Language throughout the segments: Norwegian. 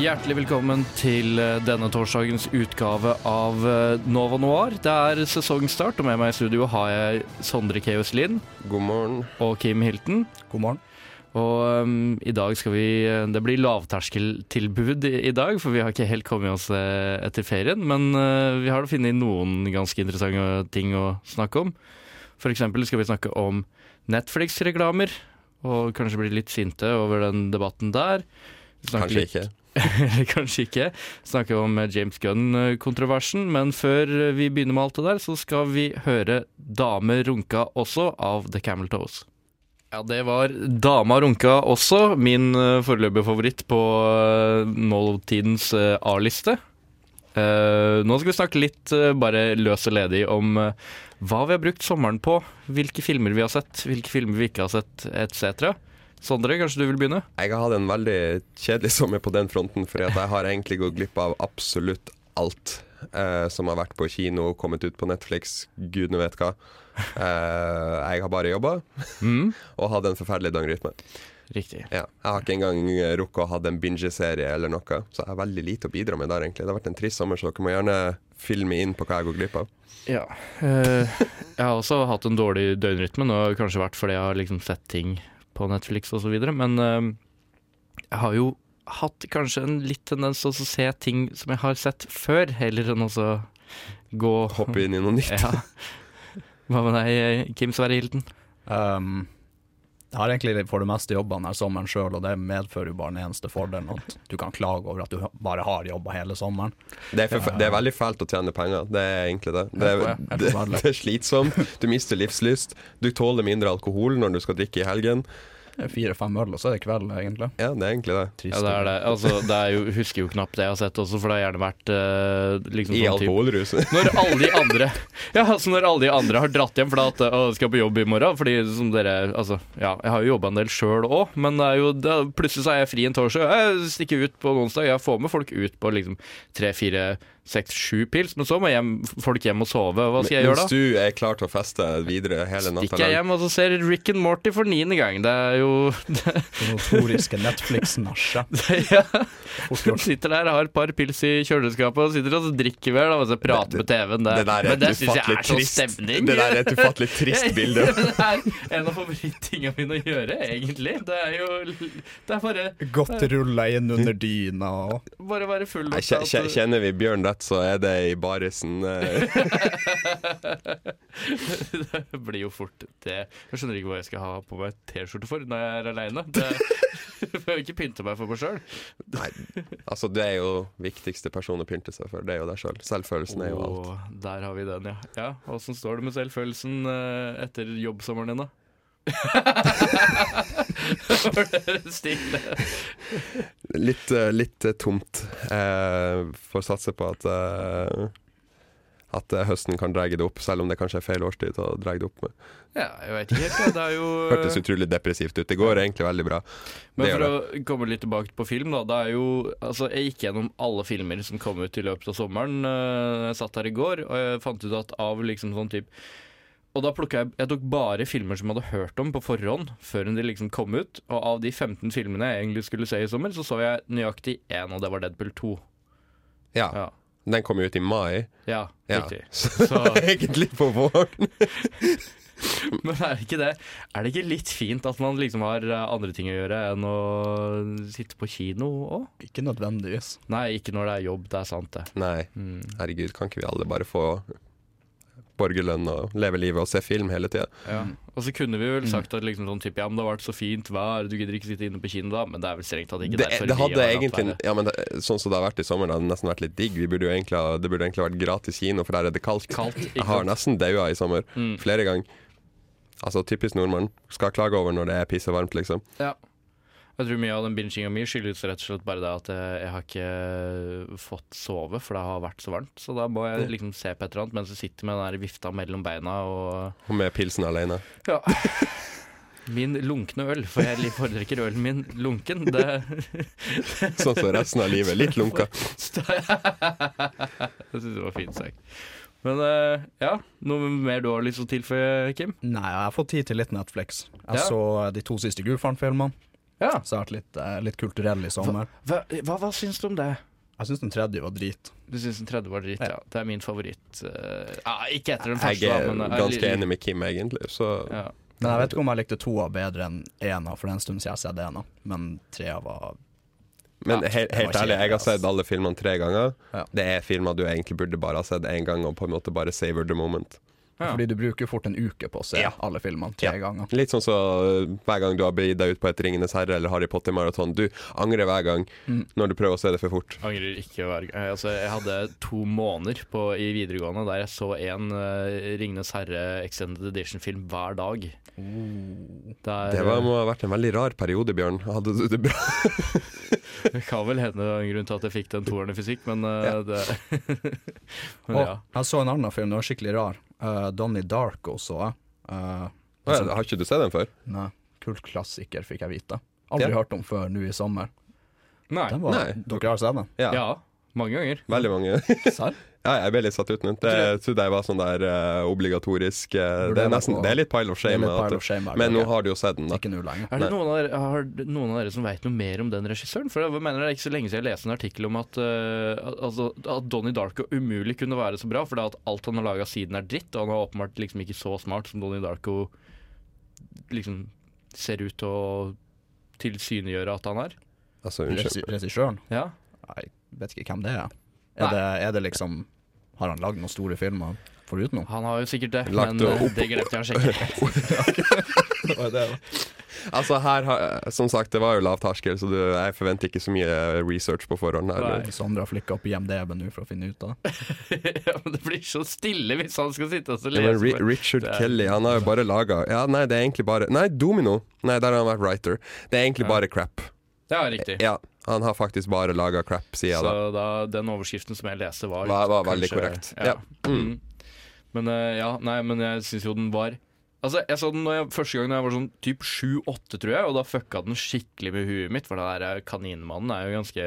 Hjertelig velkommen til eh, denne torsdagens utgave av eh, Nova Noir. Det er sesongstart, og med meg i studio har jeg Sondre Keos Lind God morgen. og Kim Hilton. God morgen. Og um, i dag skal vi eh, Det blir lavterskeltilbud i, i dag, for vi har ikke helt kommet oss etter ferien. Men uh, vi har funnet noen ganske interessante ting å snakke om. For eksempel skal vi snakke om Netflix-reklamer, og kanskje bli litt sinte over den debatten der. Kanskje litt- ikke. Eller kanskje ikke. Snakke om eh, James Gunn-kontroversen. Men før eh, vi begynner med alt det der, så skal vi høre 'Dame runka også' av The Camel Toes. Ja, det var 'Dama runka også', min uh, foreløpige favoritt på nåtidens eh, A-liste. Eh, nå skal vi snakke litt eh, bare løs og ledig om eh, hva vi har brukt sommeren på, hvilke filmer vi har sett, hvilke filmer vi ikke har sett, etc. Sondre, kanskje du vil begynne? Jeg har hatt en veldig kjedelig sommer på den fronten, for jeg har egentlig gått glipp av absolutt alt eh, som har vært på kino, kommet ut på Netflix, gudene vet hva. Eh, jeg har bare jobba Mm. og hatt en forferdelig døgnrytme. Riktig. Ja. Jeg har ikke engang eh, rukket å ha en bingeserie eller noe, så jeg har veldig lite å bidra med der, egentlig. Det har vært en trist sommer, så dere må gjerne filme inn på hva jeg går glipp av. Ja. eh, jeg har også hatt en dårlig døgnrytme. Det kanskje vært fordi jeg har liksom sett ting på Netflix osv. Men eh, jeg har jo hatt kanskje en litt tendens til å se ting som jeg har sett før, heller enn å gå Hoppe inn i noe nytt. Ja. Hva med deg, Kim Sverre Hilden? Um, jeg har egentlig for det meste jobba denne sommeren sjøl, og det medfører jo bare den eneste fordelen at du kan klage over at du bare har jobba hele sommeren. Det er, for, det er veldig fælt å tjene penger. Det er egentlig det. Det er, det, det er slitsomt. Du mister livslyst. Du tåler mindre alkohol når du skal drikke i helgen. Fire-fem øl, og så er det kveld, egentlig. Ja, det er egentlig det. Trist. Ja, det er det. Altså, det er jo, husker jo knapt det jeg har sett også, for det har gjerne vært uh, liksom I sånn typ- alkoholrus. Når alle de andre Ja, altså når alle de andre har dratt hjem fordi at å, skal på jobb i morgen Fordi som dere Altså, ja, jeg har jo jobba en del sjøl òg, men det er jo det, plutselig så er jeg fri en torsdag. Jeg stikker ut på onsdag. Jeg får med folk ut på liksom tre, fire, seks, sju pils, men så må hjem, folk hjem og sove. Hva skal jeg gjøre da? Hvis du er klar til å feste videre hele natta Stikker jeg hjem og så ser Rick and Morty for niende gang. Det er jo det, Det notoriske Netflix-nachet. ja. Sitter der, har et par pils i kjøleskapet og sitter og drikker vel og så prater på TV-en. Det, Det der er men det et syns jeg er sånn trist stemning. Det der er et ufattelig trist bilde. det er en av favorittingene mine å gjøre, egentlig. Det er jo Det er bare, Godt rulla inn under dyna og bare være full Kjenner vi Bjørn rett, så er det i barisen. eh, Det blir jo fort det. Jeg skjønner ikke hva jeg skal ha på meg T-skjorte for når jeg er aleine. Jeg får ikke pynte meg for meg sjøl. Nei, altså det er jo viktigste person å pynte seg for. Det er jo deg sjøl. Selv. Selvfølelsen er jo alt. Der har vi den, ja. ja Åssen står det med selvfølelsen eh, etter jobbsommeren din, da? Litt, eh, litt eh, tomt. Eh, får satse på at eh, at eh, høsten kan dra det opp, selv om det kanskje er feil årstid å dra det opp med. Ja, jeg vet ikke helt. Det er jo Hørtes utrolig depressivt ut. Det går egentlig veldig bra. Men Det for å komme litt tilbake på film, da. Det er jo Altså, jeg gikk gjennom alle filmer som kom ut i løpet av sommeren. Jeg satt her i går, og jeg fant ut at av liksom sånn type Og da plukka jeg Jeg tok bare filmer som jeg hadde hørt om på forhånd, før de liksom kom ut. Og av de 15 filmene jeg egentlig skulle se i sommer, så så jeg nøyaktig én, og det var Deadpool 2. Ja. Ja. Den kom jo ut i mai. Ja, Ja. riktig. Så Så, egentlig på våren. men er det ikke det Er det ikke litt fint at man liksom har eh, andre ting å gjøre enn å sitte på kino òg? Ikke nødvendigvis. Nei, ikke når det er jobb, det er sant, det. Nei, Mm. herregud, kan ikke vi alle bare få borgerlønn og leve livet og se film hele tida? Ja. Og så kunne vi vel sagt at liksom sånn typ, ja, men det har vært så fint vær, du gidder ikke sitte inne på kino da, men det er vel strengt tatt ikke Det, derfor det hadde egentlig ja, men det, Sånn som det har vært i sommer, det hadde nesten vært litt digg. Vi burde jo egentlig det burde egentlig vært gratis kino, for der er det kaldt. Kaldt, Jeg har nesten daua i sommer. Mm. Flere ganger. Altså typisk nordmann. Skal klage over når det er pissevarmt, liksom. Ja. Jeg tror mye av den binginga mi skyldes rett og slett bare det at jeg, jeg har ikke fått sove, for det har vært så varmt. Så da må jeg liksom se på et eller annet mens jeg sitter med den der vifta mellom beina og Og med pilsen alene. Ja. Min lunkne øl, for jeg foretrekker ølen min lunken. Det Sånn som resten av livet. Litt lunka. Jeg syns det var fint sagt. Men uh, ja, noe mer du har lyst til å tilføye, Kim? Nei, jeg har fått tid til litt Netflix. Jeg Ja. så de to siste Gulfaren-filmene, Ja. så jeg har vært litt, eh, litt kulturell i sommer. Hva, hva, hva syns du om det? Jeg syns den tredje var drit. Du syns den tredje var dritt, ja. Ja. Det er min favoritt. eh, ja, ikke etter den Jeg første, er da, men eh, ganske enig med Kim, egentlig. Så Ja. Men jeg vet ikke om jeg likte toa bedre enn ena, for det er en stund siden jeg har sett ena. Men trea var Men Ja, he det helt var ærlig, jeg har ass. sett alle filmene tre ganger. Ja. Det er filmer du egentlig burde bare ha sett én gang, og på en måte bare savor the moment. Ja. Fordi du bruker fort en uke på å se Ja. alle filmene tre Ja. ganger. Litt sånn så uh, hver gang du har begitt deg ut på et Ringenes herre eller Harry Potter-maraton. Du angrer hver gang Mm. når du prøver å se det for fort. Angrer ikke hver gang. Eh, Altså, jeg hadde to måneder på, i videregående der jeg så en uh, Ringenes herre Extended Edition-film hver dag. Der, Det var, må ha vært en veldig rar periode, Bjørn. Hadde du det bra? Det kan vel hende en grunn til at jeg fikk den toeren i fysikk, men, uh, Ja. det Men Og ja. jeg så en annen film, den var skikkelig rar. Uh, Donnie Darko så jeg. Uh, altså, Nei, har ikke du sett den før? nei, kult klassiker, fikk jeg vite. Aldri Ja. hørt om før nå i sommer. Nei. Den var, Nei. Dere har sett den? Ja. Ja, mange ganger. Veldig mange. Serr? ja, jeg ble litt satt ut nå. Det trodde jeg var sånn der uh, obligatorisk uh, det, er nesten, det er litt pile of shame. pile of shame men gang. nå har du jo sett den, da. Ikke nå lenger. Er det noen av, dere, har noen av dere som vet noe mer om den regissøren? For jeg mener Det er ikke så lenge siden jeg leste en artikkel om at, uh, altså, at Donnie Darko umulig kunne være så bra, fordi at alt han har laga siden er dritt, og han er åpenbart liksom ikke så smart som Donnie Darko liksom ser ut til å tilsynegjøre at han er. Altså, unnskyld. Regissøren? Ja. Jeg vet ikke hvem det er. Er det, er det liksom Har han lagd noen store filmer foruten noe? Han har jo sikkert det, Lagt men det opp- det glemte jeg å sjekke. Altså her Som sagt, det var jo lav terskel, så du, jeg forventer ikke så mye research på forhånd. her Sondre har flikka opp IMDb nå for å finne ut av det. ja, men det blir så stille hvis han skal sitte og lese. Ja. Richard Det Kelly, han har jo bare laga Ja, nei, det er egentlig bare Nei, Domino. Nei, der har han vært writer. Det er egentlig Ja. bare crap. Ja, riktig. Ja, han har faktisk bare laga crap, jeg da. Så da, den overskriften som jeg leste, var, Var- var veldig kanskje- korrekt. Ja. Ja. Mm. Mm. Men eh, ja, nei, men jeg syns jo den var Altså, Jeg så den når jeg, første gang da jeg var sånn typ 7-8, tror jeg, og da fucka den skikkelig med huet mitt, for den der eh, kaninmannen er jo ganske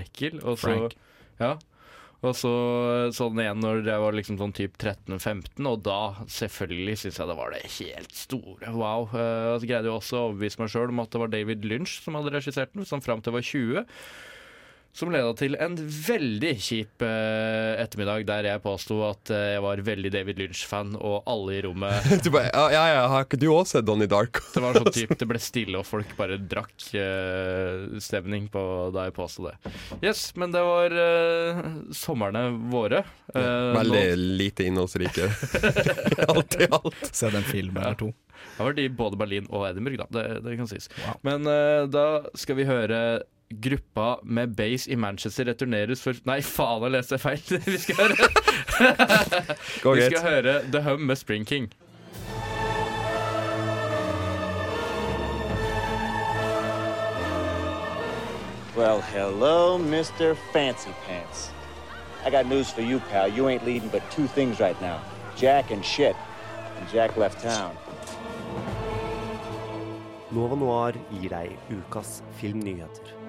ekkel. Og så, Frank. Ja. Og så sånn igjen når jeg var liksom sånn typ 13-15, og da selvfølgelig syns jeg det var det helt store wow. Jeg og så greide jeg også å overbevise meg sjøl om at det var David Lynch som hadde regissert den, sånn fram til jeg var 20. Som leda til en veldig kjip eh, ettermiddag der jeg påsto at eh, jeg var veldig David Lynch-fan, og alle i rommet Du bare, ja, ja, ja, har ikke du også sett Donnie Darko? Det var sånn typ, det ble stille, og folk bare drakk eh, stemning på da jeg påsto det. Yes, men det var eh, somrene våre. Eh, Veldig nå- lite innholdsrike. alt i alt. Se den filmen eller to. Jeg har vært i både Berlin og Edinburgh, da. Det, det kan sies. Wow. Men eh, da skal vi høre Gruppa med base i Manchester returneres for Nei, faen, jeg leste feil! vi skal høre, vi skal høre The Hum med Spring King. Well, hello, Mr. Fancy Pants. I got news for you, pal. You ain't leading but two things right now Jack and shit. And Jack left town. Nova Noir gir deg ukas filmnyheter.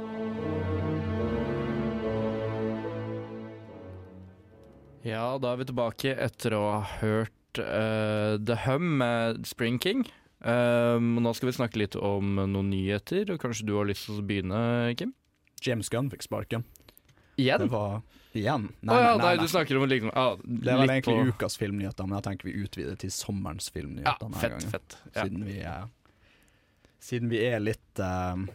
Ja, da er vi tilbake etter å ha hørt uh, The Hum med Spring King. Um, nå skal vi snakke litt om noen nyheter, og kanskje du har lyst til å begynne, Kim? James Gunn fikk sparken. Igjen? Var igjen. Å ja, nei, du snakker om liksom ah, Det vel egentlig på- ukas filmnyheter, men jeg tenker vi utvider til sommerens filmnyheter ja, fett, gangen. fett. Ja. Siden vi er Siden vi er litt eh,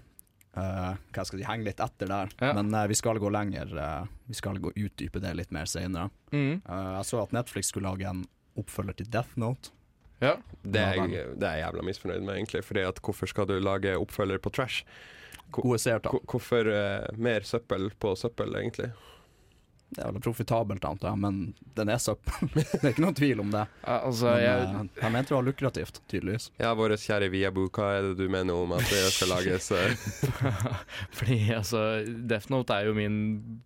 eh, Hva skal jeg si, henge litt etter der. Ja. Men uh, vi skal gå lenger. Uh, vi skal gå utdype det litt mer senere. Mm. Eh, jeg så at Netflix skulle lage en oppfølger til Death Note. ja. Det er, jeg, det er jeg jævla misfornøyd med, egentlig. Fordi at hvorfor skal du lage oppfølger på trash? Hvor, Gode seertall. Hvorfor mer søppel på søppel, egentlig? Det er vel profitabelt, antar jeg, men den er søppel. det er ikke noen tvil om det. Ja, altså, Men jeg, eh, jeg mente det var lukrativt, tydeligvis. Ja, vår kjære Viabu, hva er det du mener om at det skal lages eh? fordi altså Death Note er jo min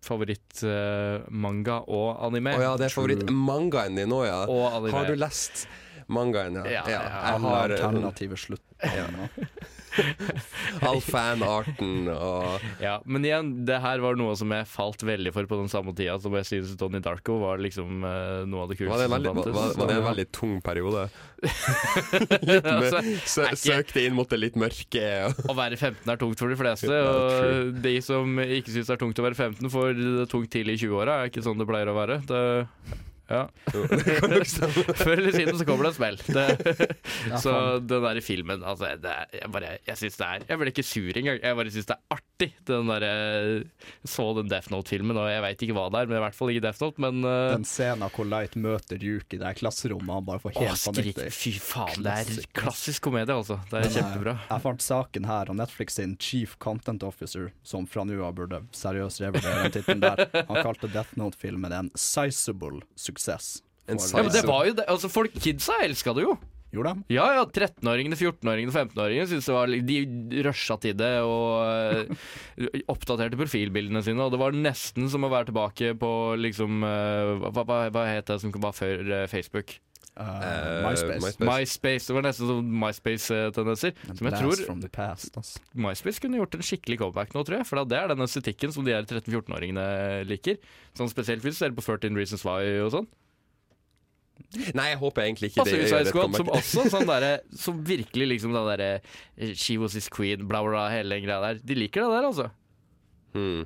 favorittmanga og anime. Å ja, det er favorittmangaen din òg, ja. Og anime. Har du lest mangaen, ja? Ja, ja, jeg har alternativet alternative all fanarten og Ja, men igjen, det her var noe som jeg falt veldig for på den samme tida som jeg synes Donnie Darko var liksom uh, noe av det kuleste var det, veldig, var, var, var det en veldig tung periode? altså, Sø, ikke- søkte inn mot det litt mørke. Å være 15 er tungt for de fleste, og de som ikke syns det er tungt å være 15, får det tungt tidlig i 20-åra. Er ikke sånn det pleier å være. Det, ja. Før eller siden så kommer det en smell. Det, så den der filmen altså, det Jeg, bare, jeg synes det er Jeg ble ikke sur engang. Jeg bare syns det er artig. Den der, jeg så den Death Note-filmen, og jeg veit ikke hva det er, men i hvert fall ikke Death Note. Men uh, Den scenen hvor Light møter Duke i det klasserommet, han bare får helt panikk. fy faen, det er Klassisk. klassisk komedie, altså. Det er eh, kjempebra. Jeg fant saken her, og Netflix sin Chief Content Officer, som fra nå av burde seriøst revurdere den tittelen der, han kalte Death Note-filmen en sizable suksess. En Ja, men det var jo det. Altså, folk, kidsa elska det jo. Gjorde de? Ja, ja, 13-åringene, 14-åringene, 15-åringene syntes det var De rusha til det og eh, oppdaterte profilbildene sine, og det var nesten som å være tilbake på liksom eh, Hva, hva, hva het det som var før eh, Facebook? Uh, Eh, MySpace. MySpace. MySpace. Det var nesten sånn MySpace-tendenser. Som jeg tror past. MySpace kunne gjort en skikkelig comeback nå, tror jeg. For det er den estetikken som de her 13-14-åringene liker. Sånn Spesielt hvis du ser på 13 Reasons Why og sånn. Nei, jeg håper egentlig ikke altså, det Suicide gjør Squad, som også sånn derre Som virkelig liksom den derre eh, She was his queen, bla, bla, bla, hele den greia der. De liker det der, altså. Hmm.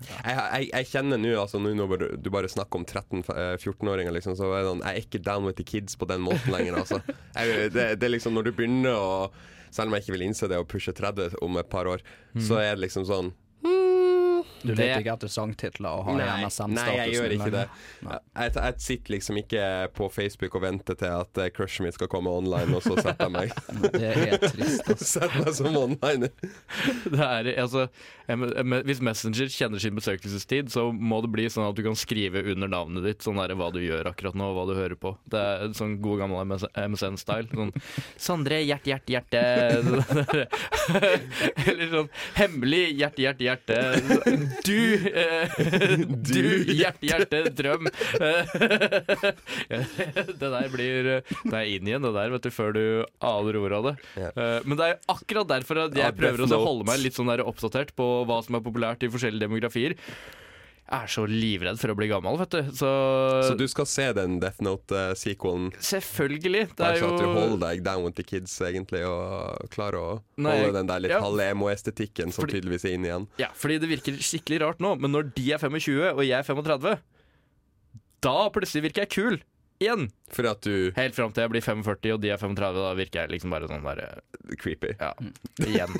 Jeg, jeg, jeg kjenner nå, altså nå når du bare snakker om 13-14-åringer, liksom, så er sånn, jeg er ikke down with the kids på den måten lenger. Altså. Jeg, det, det er liksom når du begynner å Selv om jeg ikke vil innse det å pushe 30 om et par år, så er det liksom sånn Du leter ikke etter sangtitler og har Nei, NSM-status? nei, jeg gjør ikke det. Jeg, jeg sitter liksom ikke på Facebook og venter til at Crush'en crushet mitt skal komme online, og så setter jeg meg Det er trist. ass. Setter meg som online. Det er, altså, hvis Messenger kjenner sin besøkelsestid, så må det bli sånn at du kan skrive under navnet ditt sånn der, hva du gjør akkurat nå, og hva du hører på. Det er sånn god gammel MSN-style. Sånn Sondre, hjerte, hjerte, hjerte. Eller sånn hemmelig hjerte, hjerte, hjerte. Du, eh, du, hjerte, hjerte, drøm. det der blir Det er inn igjen, det der, vet du, før du aner ordet av det. Eh, Men det er akkurat derfor at jeg prøver å holde meg litt sånn der oppdatert på hva som er populært i forskjellige demografier. Jeg er så livredd for å bli gammel, vet du. Så, Så du skal se den Death Note-sequelen, selvfølgelig. Det bare er så at du holder deg down with the kids, egentlig, og klarer å Nei, holde den der litt ja. halve emo-estetikken som Fordi- tydeligvis er inn igjen. Ja, fordi det virker skikkelig rart nå, men når de er 25 og jeg er 35, da plutselig virker jeg kul. Igjen. Fordi at du Helt fram til jeg blir 45 og de er 35, da virker jeg liksom bare sånn der Creepy. Ja, igjen.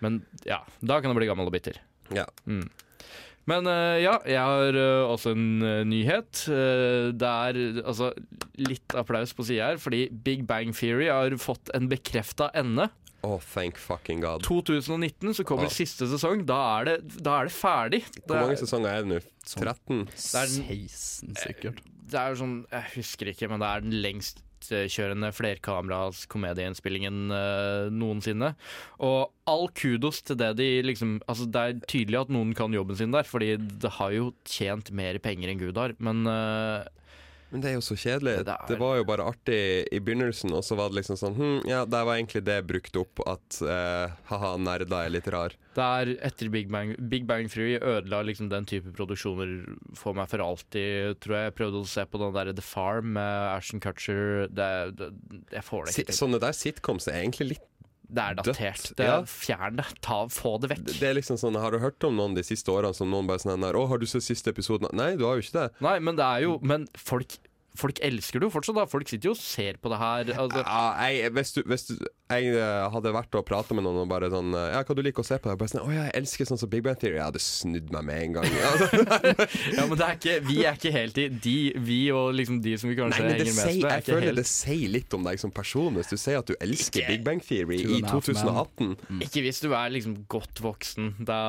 Men ja, da kan jeg bli gammel og bitter. Ja. Men eh, ja, jeg har eh, også en eh, nyhet. Det er altså litt applaus på sida her, fordi Big Bang Theory har fått en bekrefta ende. Oh, thank fucking god. 2019 så kommer Ja. siste sesong. Da er det, da er det ferdig. Det Hvor mange er, sesonger er det nå? 13? er den- 16, sikkert. det er sånn Jeg husker ikke, men det er den lengstkjørende flerkameras komedieinnspillingen eh, noensinne. Og all kudos til det de liksom Altså, det er tydelig at noen kan jobben sin der, fordi det har jo tjent mer penger enn Gud har, men eh, Men det er jo så kjedelig. Det Det var jo bare artig i begynnelsen, og så var det liksom sånn hm, Ja, der var egentlig det brukt opp at uh, ha-ha, nerder er litt rar. det er etter Big Bang Big Bang Theory ødela liksom den type produksjoner for meg for alltid, tror jeg. Jeg prøvde å se på den der The Farm med Ashton Kutcher. Det, det, jeg får det ikke til. sånne der sitcoms er egentlig litt Det er datert. dødt, ja. Fjern det. Ta, få det vekk. Det er liksom sånn, Har du hørt om noen de siste årene som noen bare sånn her, 'Å, har du sett siste episoden?' Nei, du har jo ikke det. Nei, men det er jo Men folk folk elsker det jo fortsatt, da. Folk sitter jo og ser på det her. Altså, Ja, jeg, hvis du, hvis du jeg eh, hadde vært og prata med noen og bare sånn eh, Ja, hva du liker å se på? Jeg bare sånn, Å ja, jeg elsker sånn som Big Bang Theory. Jeg hadde snudd meg med en gang. Altså, ja, men det er ikke, vi er ikke helt i de, Vi og liksom de som vi kanskje henger mest med, jeg føler helt det sier litt om deg som person hvis du sier at du elsker Ikke- Big Bang Theory i and a half men. 2018. Ikke hvis du er liksom godt voksen. Da,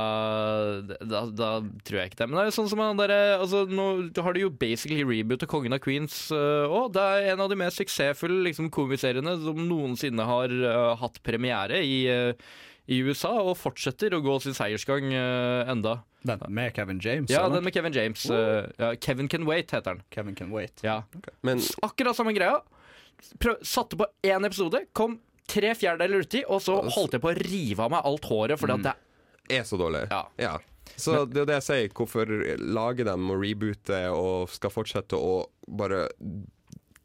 da, da tror jeg ikke det. Men det er jo sånn som han derre altså, Nå har du jo basically rebootet Kongen av Queens òg. det er en av de mest suksessfulle liksom, komiseriene som noensinne har eh, hatt premiere i, eh, i USA, og fortsetter å gå sin seiersgang eh, enda. Den med Kevin James? Ja, eller? den med Kevin James. eh, ja, Kevin Can Wait heter den. Kevin Can Wait. Ja. Men Akkurat samme greia. Prøv, satte på én episode, kom tre fjerdedeler uti, og så holdt jeg på å rive av meg alt håret. Fordi at det er så dårlig. Ja. Ja. Så det er det jeg sier. Hvorfor lage dem og reboote og skal fortsette å bare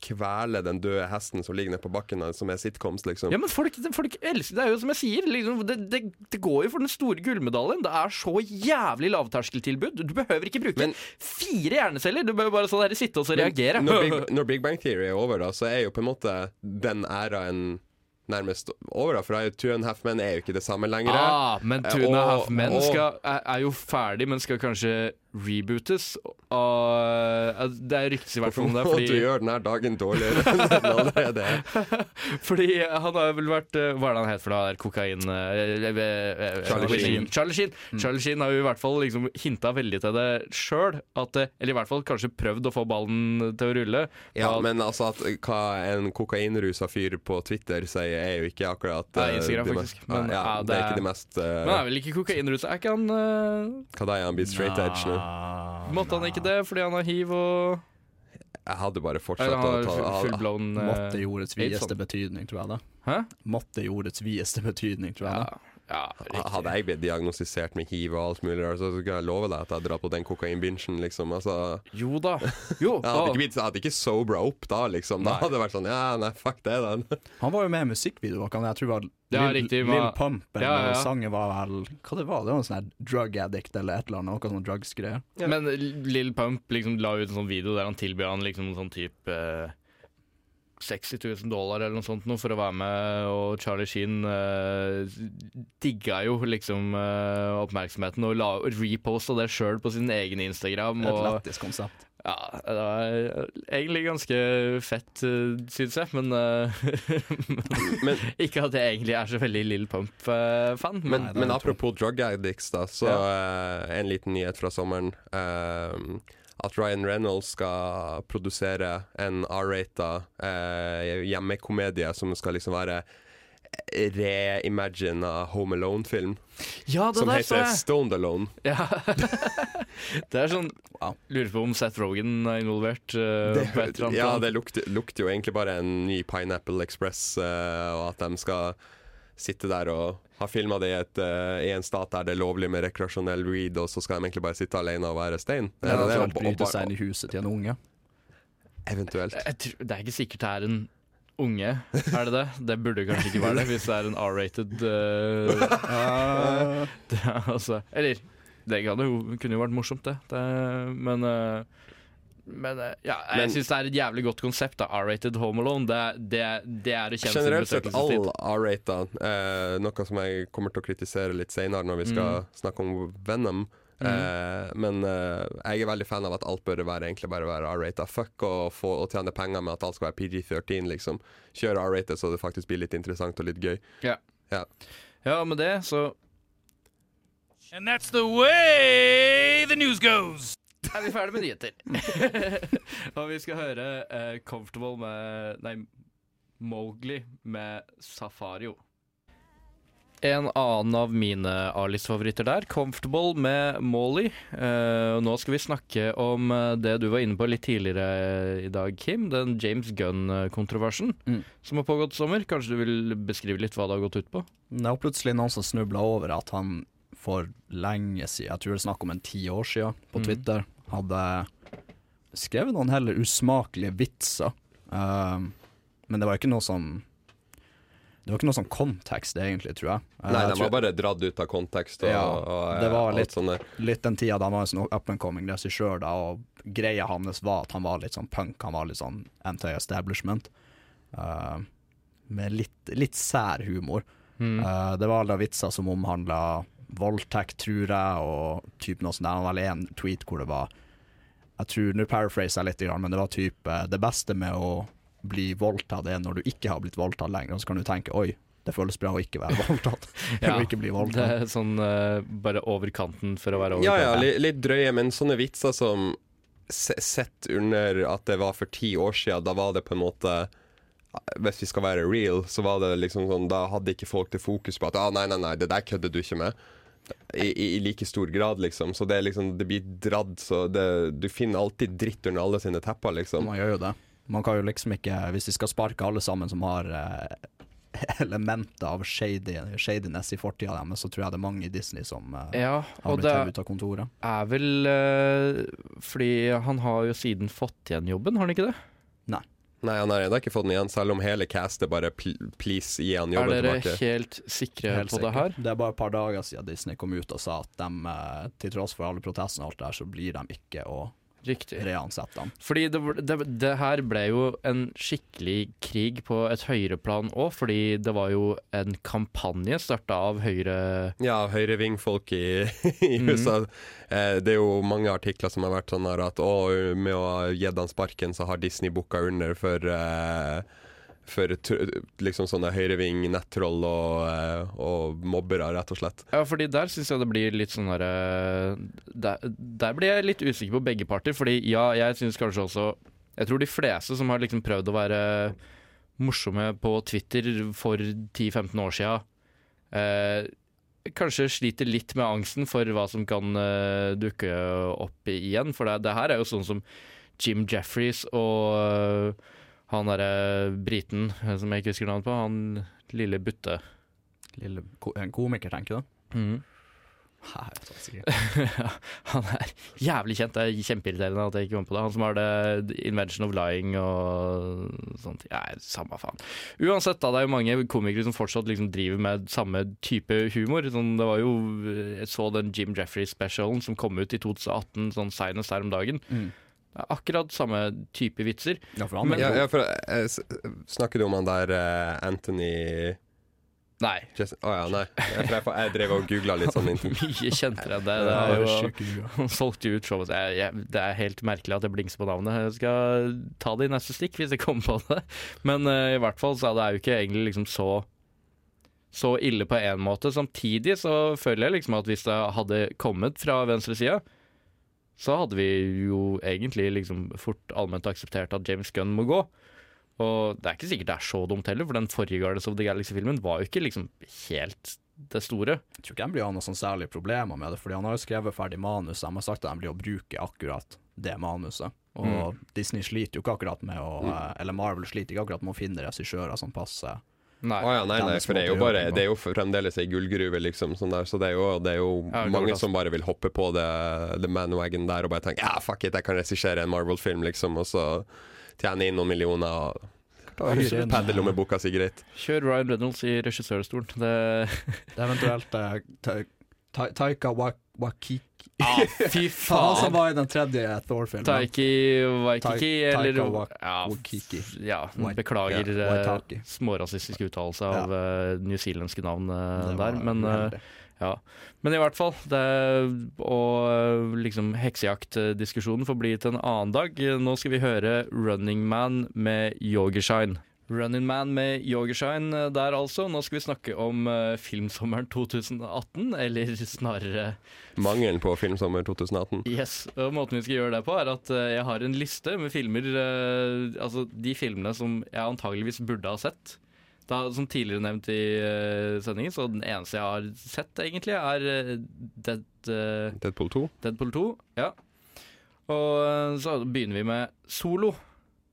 kvele den døde hesten som ligger nede på bakken, som er sitcoms, liksom. Ja, men folk, folk elsker Det er jo som jeg sier, liksom, det, det, det går jo for den store gullmedaljen. Det er så jævlig lavterskeltilbud. Du behøver ikke bruke Men- fire hjerneceller. Du behøver bare sånn der, sitte og så reagere. Når Big, når Big Bang Theory er over, da, så er jo på en måte den æraen nærmest over. da For Two and a Half Men er jo ikke det samme lenger. Ah, men Two and a Half Men er jo ferdig, men skal kanskje rebootes. Og, eh, det er ryktes i hvert fall om det. Fordi, du gjør denne dagen dårligere enn den allerede er? fordi han har vel vært eh, Hva er det han het for noe? der? Kokain eh, Charlie Sheen. Charlie Sheen. Charlie Sheen har jo i hvert fall liksom hinta veldig til det sjøl. Eller i hvert fall kanskje prøvd å få ballen til å rulle. Ja, At- men altså at hva en kokainrusa fyr på Twitter sier, er jo ikke akkurat Det er Instagram, det faktisk. Men, ja, ja, det, det er ikke det mest uh, Men er vel ikke kokainrusa? Er ikke han uh, Hva da er han blitt straight edge nå? Måtte han ikke det fordi han har hiv og Jeg hadde bare Eller fortsatt han å ta fullblown eh, Måtte i ordets videste sånn. betydning, tror jeg det. Hæ? Måtte i ordets videste betydning, tror jeg Ja, det. Ja. Hadde jeg blitt diagnostisert med hiv og alt mulig, så skal jeg love deg at jeg hadde dratt på den kokainbingen, liksom. Altså, Jo da. Jo. jeg hadde ikke, jeg hadde ikke sobra opp da, liksom. Da Nei. hadde det vært sånn Ja, nei, fuck det, den. Han var jo med i musikkvideoer, kan jeg var Ja, Lil, riktig, Lil Pump, eller Ja, ja, ja. sangen var vel Hva det var det? var en sånn drug addict eller et eller annet, noe sånn drugs-greier. Men Lill Pump liksom la ut en sånn video der han tilbød han liksom sånn type eh, 60 000 dollar eller noe sånt noe for å være med, og Charlie Sheen eh, digga jo liksom eh, oppmerksomheten og la, reposta det sjøl på sin egen Instagram. Et lættis konsept. ja, det var egentlig ganske fett, uh, syns jeg, men, uh, Men, Ikke at jeg egentlig er så veldig Lill Pump-fan. men, men er apropos drug addicts, da, så eh, en liten nyhet fra sommeren. eh, at Ryan Reynolds skal produsere en R-rata eh, hjemmekomedie som skal liksom være reimagina Home Alone-film. ja, det Som heter jeg! Stoned Alone. Ja. det er sånn Wow. Lurer på om Seth Rogan er involvert. Uh, Det, ja, det lukter, lukter jo egentlig bare en ny Pineapple Express, uh, og at de skal sitte der og ha filma det i, et, uh, i en stat der det er lovlig med rekreasjonell weed, og så skal de egentlig bare sitte alene og være stein. Det er Eller det, altså bryte seg inn i huset til en unge. Eventuelt. Jeg tror, det er ikke sikkert det er en unge, er det det? Det burde kanskje ikke være det, hvis det er en R-rated uh, det altså, Eller, det kan kunne jo vært morsomt, det. det men eh, men eh, ja, jeg syns det er et jævlig godt konsept. da, R-rated Home Alone. Det, det, det er det Generelt sett all. R-rata, eh, noe som jeg kommer til å kritisere litt senere når vi skal Mm. snakke om Venom. Eh, men eh, jeg er veldig fan av at alt bør være egentlig bare være R-rata. Fuck å få å tjene penger med at alt skal være PG-13, liksom. Kjør R-rata så det faktisk blir litt interessant og litt gøy. Ja. Ja. ja, med det så And that's the way the news goes. er vi ferdig med nyheter. og vi skal høre uh, 'Comfortable' med Nei, Mowgli med Safario. En annen av mine A-listfavoritter der, 'Comfortable' med Molly. Uh, nå skal vi snakke om eh, det du var inne på litt tidligere i dag, Kim. Den James Gunn-kontroversen Mm. som har pågått i sommer. Kanskje du vil beskrive litt hva det har gått ut på? Det er plutselig noen som snubla over at han for lenge siden, jeg tror det er snakk om en ti år siden, på Twitter, Twitter, hadde skrevet noen heller usmakelige vitser. Um, men det var ikke noe som Det var ikke noe sånn kontekst, egentlig, tror jeg. Eh, Nei, jeg de tror- var bare dratt ut av kontekst og, Ja, og det var litt, litt den tida da han var en sånn up and coming regissør, da, og greia hans var at han var litt sånn punk, han var litt sånn anti-establishment. Uh, med litt, litt sær humor. Mm. Uh, det var alle vitser som omhandla voldtekt, tror jeg, og typ noe sånt. Det var vel én tweet hvor det var Jeg tror, Nå paraphraser jeg litt, men det var typ eh, Det beste med å bli voldtatt er når du ikke har blitt voldtatt lenger, og så kan du tenke oi, det føles bra å ikke være voldtatt. Ja, Eller ikke bli Det er sånn uh, bare over kanten for å være over Ja, ja, kanten. li, litt drøye, men sånne vitser som Sett under at det var for ti år siden, da var det på en måte Hvis vi skal være real, så var det liksom sånn Da hadde ikke folk det fokus på at ah, nei, nei, nei, det der kødder du ikke med. I, i, I like stor grad, liksom. Så det liksom Det blir dradd, så det, Du finner alltid dritt under alle sine tepper, liksom. Man gjør jo det. Man kan jo liksom ikke Hvis de skal sparke alle sammen som har eh, elementer av shady, shadiness i fortida deres, så tror jeg det er mange i Disney som eh, Ja, har blitt det tatt ut av kontoret. er vel eh, Fordi han har jo siden fått igjen jobben, har han ikke det? Nei, han har ennå ikke fått den igjen, selv om hele castet bare pl please gi han Er dere tilbake. helt sikre Helt på det her? Det er bare et par dager siden Disney kom ut og sa at de, eh, til tross for alle protestene og alt det her, så blir de ikke å Riktig. reansette han. Fordi det, det, det her ble jo en skikkelig krig på et høyere plan òg, fordi det var jo en kampanje starta av Høyre Ja, høyrevingfolk i, i Mhm. USA. Eh, det er jo mange artikler som har vært sånn her at å, med å ha gitt han sparken, så har Disney booka under for eh, For liksom sånne høyreving, nettroll og, eh, og mobbere, rett og slett. Ja, fordi der syns jeg det blir litt sånn derre der, der blir jeg litt usikker på begge parter, fordi ja, jeg syns kanskje også Jeg tror de fleste som har liksom prøvd å være morsomme på Twitter for 10-15 år sia, eh, kanskje sliter litt med angsten for hva som kan eh, dukke opp igjen. For det, det her er jo sånn som Jim Jeffries og eh, han derre briten eh, som jeg ikke husker navnet på, han lille Butte. Lille ko en komiker, tenker du? Nei, vet han er jævlig kjent. Det er kjempeirriterende at jeg ikke kom på det. Han som har det Invention of Lying og sånt. Ja, samme faen. Uansett, da, det er jo mange komikere som fortsatt liksom driver med samme type humor. Sånn, det var jo Jeg så den Jim Jeffrey-specialen som kom ut i 2018, sånn seinest her om dagen. Mm. Er akkurat samme type vitser. Ja, for han Men- er Ja, ja, for, eh, snakker du om han der eh, Anthony Nei. Å oh, ja, nei. Jeg, jeg, jeg drev og googla litt sånn. inntil- Mye kjentere enn det. Det er er jo. Han solgte jo ut showet. det er helt merkelig at jeg blingser på navnet. Jeg skal ta det i neste stikk hvis jeg kommer på det. Men uh, i hvert fall så er det jo ikke egentlig liksom så så ille på én måte. Samtidig så føler jeg liksom at hvis det hadde kommet fra venstresida, så hadde vi jo egentlig liksom fort allment akseptert at James Gunn må gå. Og det er ikke sikkert det er så dumt heller, for den forrige Guardians of the Galaxy-filmen var jo ikke liksom helt det store. Jeg tror ikke de blir ha noen sånn særlig problemer med det, fordi han har jo skrevet ferdig manus. De har sagt at de blir å bruke akkurat det manuset. Og Disney sliter jo ikke akkurat med å eh, Eller Marvel sliter ikke akkurat med å finne regissører som passer. Nei. Å ja, nei, nei, for det er jo bare det er jo fremdeles ei gullgruve, liksom. Sånn der, så det er jo, det er jo Ja, det mange som bare vil hoppe på det The Manwagon der og bare tenke ja, fuck it, jeg kan regissere en Marvel-film, liksom, og så tjene inn noen millioner og, Paddellommeboka si greit. Kjør Ryan Reynolds i regissørstolen. Det Det er eventuelt Ta- Ta- Taika Wa- Wakiki Fy Han som var i den tredje Thor-filmen. Taiki Waikiki, Ta- eller ja, Wakiki. ja, beklager ja, eh, smårasistisk uttalelse av ja. newzealandske navn eh, der, men eh, ja. Men i hvert fall, det og eh, liksom heksejaktdiskusjonen får bli til en annen dag. Nå skal vi høre Running Man med Yogershine. Running Man med Yogershine eh, der altså. Nå skal vi snakke om uh, filmsommeren 2018, eller snarere Mangelen på filmsommer 2018. Yes, og Måten vi skal gjøre det på, er at uh, jeg har en liste med filmer uh, Altså de filmene som jeg antageligvis burde ha sett. Da, som tidligere nevnt i sendingen, så den eneste jeg har sett, egentlig, er Dead, Deadpool 2. Deadpool 2. Ja. Og så begynner vi med Solo.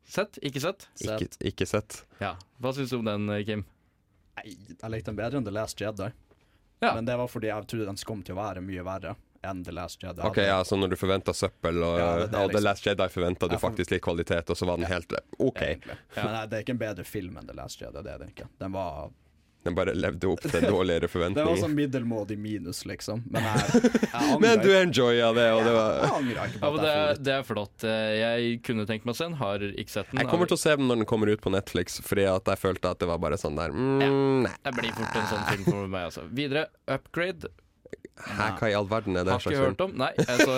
Sett? Ikke sett? Ikke, ikke sett. Ja. Hva syns du om den, eh, Kim? Nei, jeg likte den bedre enn The Last Jedi. Ja. Men det var fordi jeg trodde den kom til å være mye verre enn The Last Jedi. Ok, ja, Så når du forventa søppel, og, Ja, det- det og liksom. The Last Jedi forventa du faktisk litt kvalitet, og så var den helt OK. Ja, nei, det er ikke en bedre film enn The Last Jedi. Det er det ikke. Den var Den bare levde opp til dårligere forventninger. Det var sånn middelmådig minus, liksom. Men jeg, jeg angrer Men du enjoya det, og det Jeg var ikke Ja, på det, er, det er flott. Eh, Jeg kunne tenkt meg å se den, har ikke sett den. Jeg kommer til å se den når den kommer ut på Netflix, fordi at jeg følte at det var bare sånn der mm, Nei. Det blir fort en sånn film for meg, altså. Videre, Upgrade. Hæ, hva i all verden er det Har ikke hørt om. Nei, jeg så,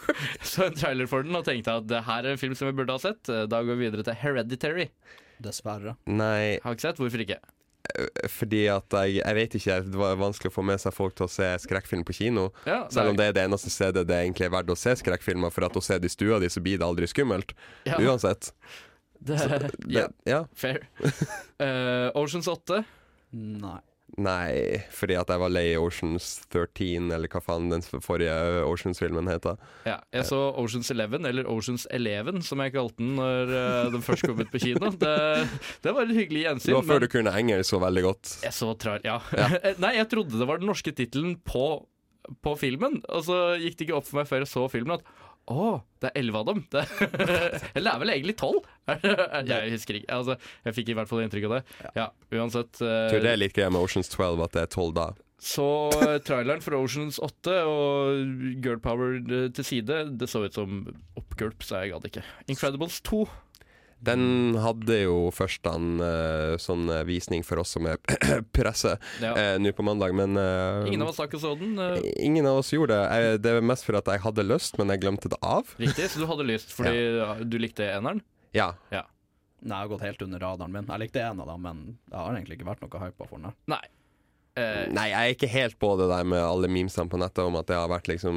så en trailer for den og tenkte at det her er en film som jeg burde ha sett. Da går vi videre til Hereditary. Dessverre. Nei, Har ikke sett, hvorfor ikke? Fordi at jeg Jeg vet ikke, det var vanskelig å få med seg folk til å se skrekkfilm på kino. Ja, Selv om det er det eneste stedet det egentlig er verdt å se skrekkfilmer, for at å se det i stua di, så blir det aldri skummelt. Ja. Uansett. det, Det, ja, ja. fair. uh, Oceans 8. Nei. Nei, fordi at jeg var lei Oceans 13, eller hva faen den forrige Oceans-filmen heter. Ja, jeg så Oceans 11, eller Oceans 11, som jeg kalte den når eh, den først kom ut på kino. Det, det var et hyggelig gjensyn. Det var før du kunne engelsk så veldig godt. jeg så trar, ja. Nei, jeg trodde det var den norske tittelen på, på filmen, og så gikk det ikke opp for meg før jeg så filmen at å, det er elleve av dem. Det, eller det er vel egentlig tolv? Jeg husker ikke. Altså, jeg fikk i hvert fall inntrykk av det. Ja, uansett. tror det er litt greia med Oceans 12 at det er tolv da. Så eh, traileren for Oceans 8 og girl power eh, til side, det så ut som oppgulp, så jeg gadd ikke. Incredibles 2. Den hadde jo først en uh, sånn eh, visning for oss som er presse Ja. uh, nå på mandag, men uh, Ingen av oss har ikke så den. eh, ingen av oss gjorde det. Jeg, det er mest for at jeg hadde lyst, men jeg glemte det av. Riktig, så du hadde lyst fordi ja, du likte eneren? Ja. Ja. Nei, jeg har gått helt under radaren min. Jeg likte en av dem, men det har egentlig ikke vært noe hypa for den. Nei. Uh, Nei, jeg er ikke helt på det der med alle memesene på nettet om at det har vært liksom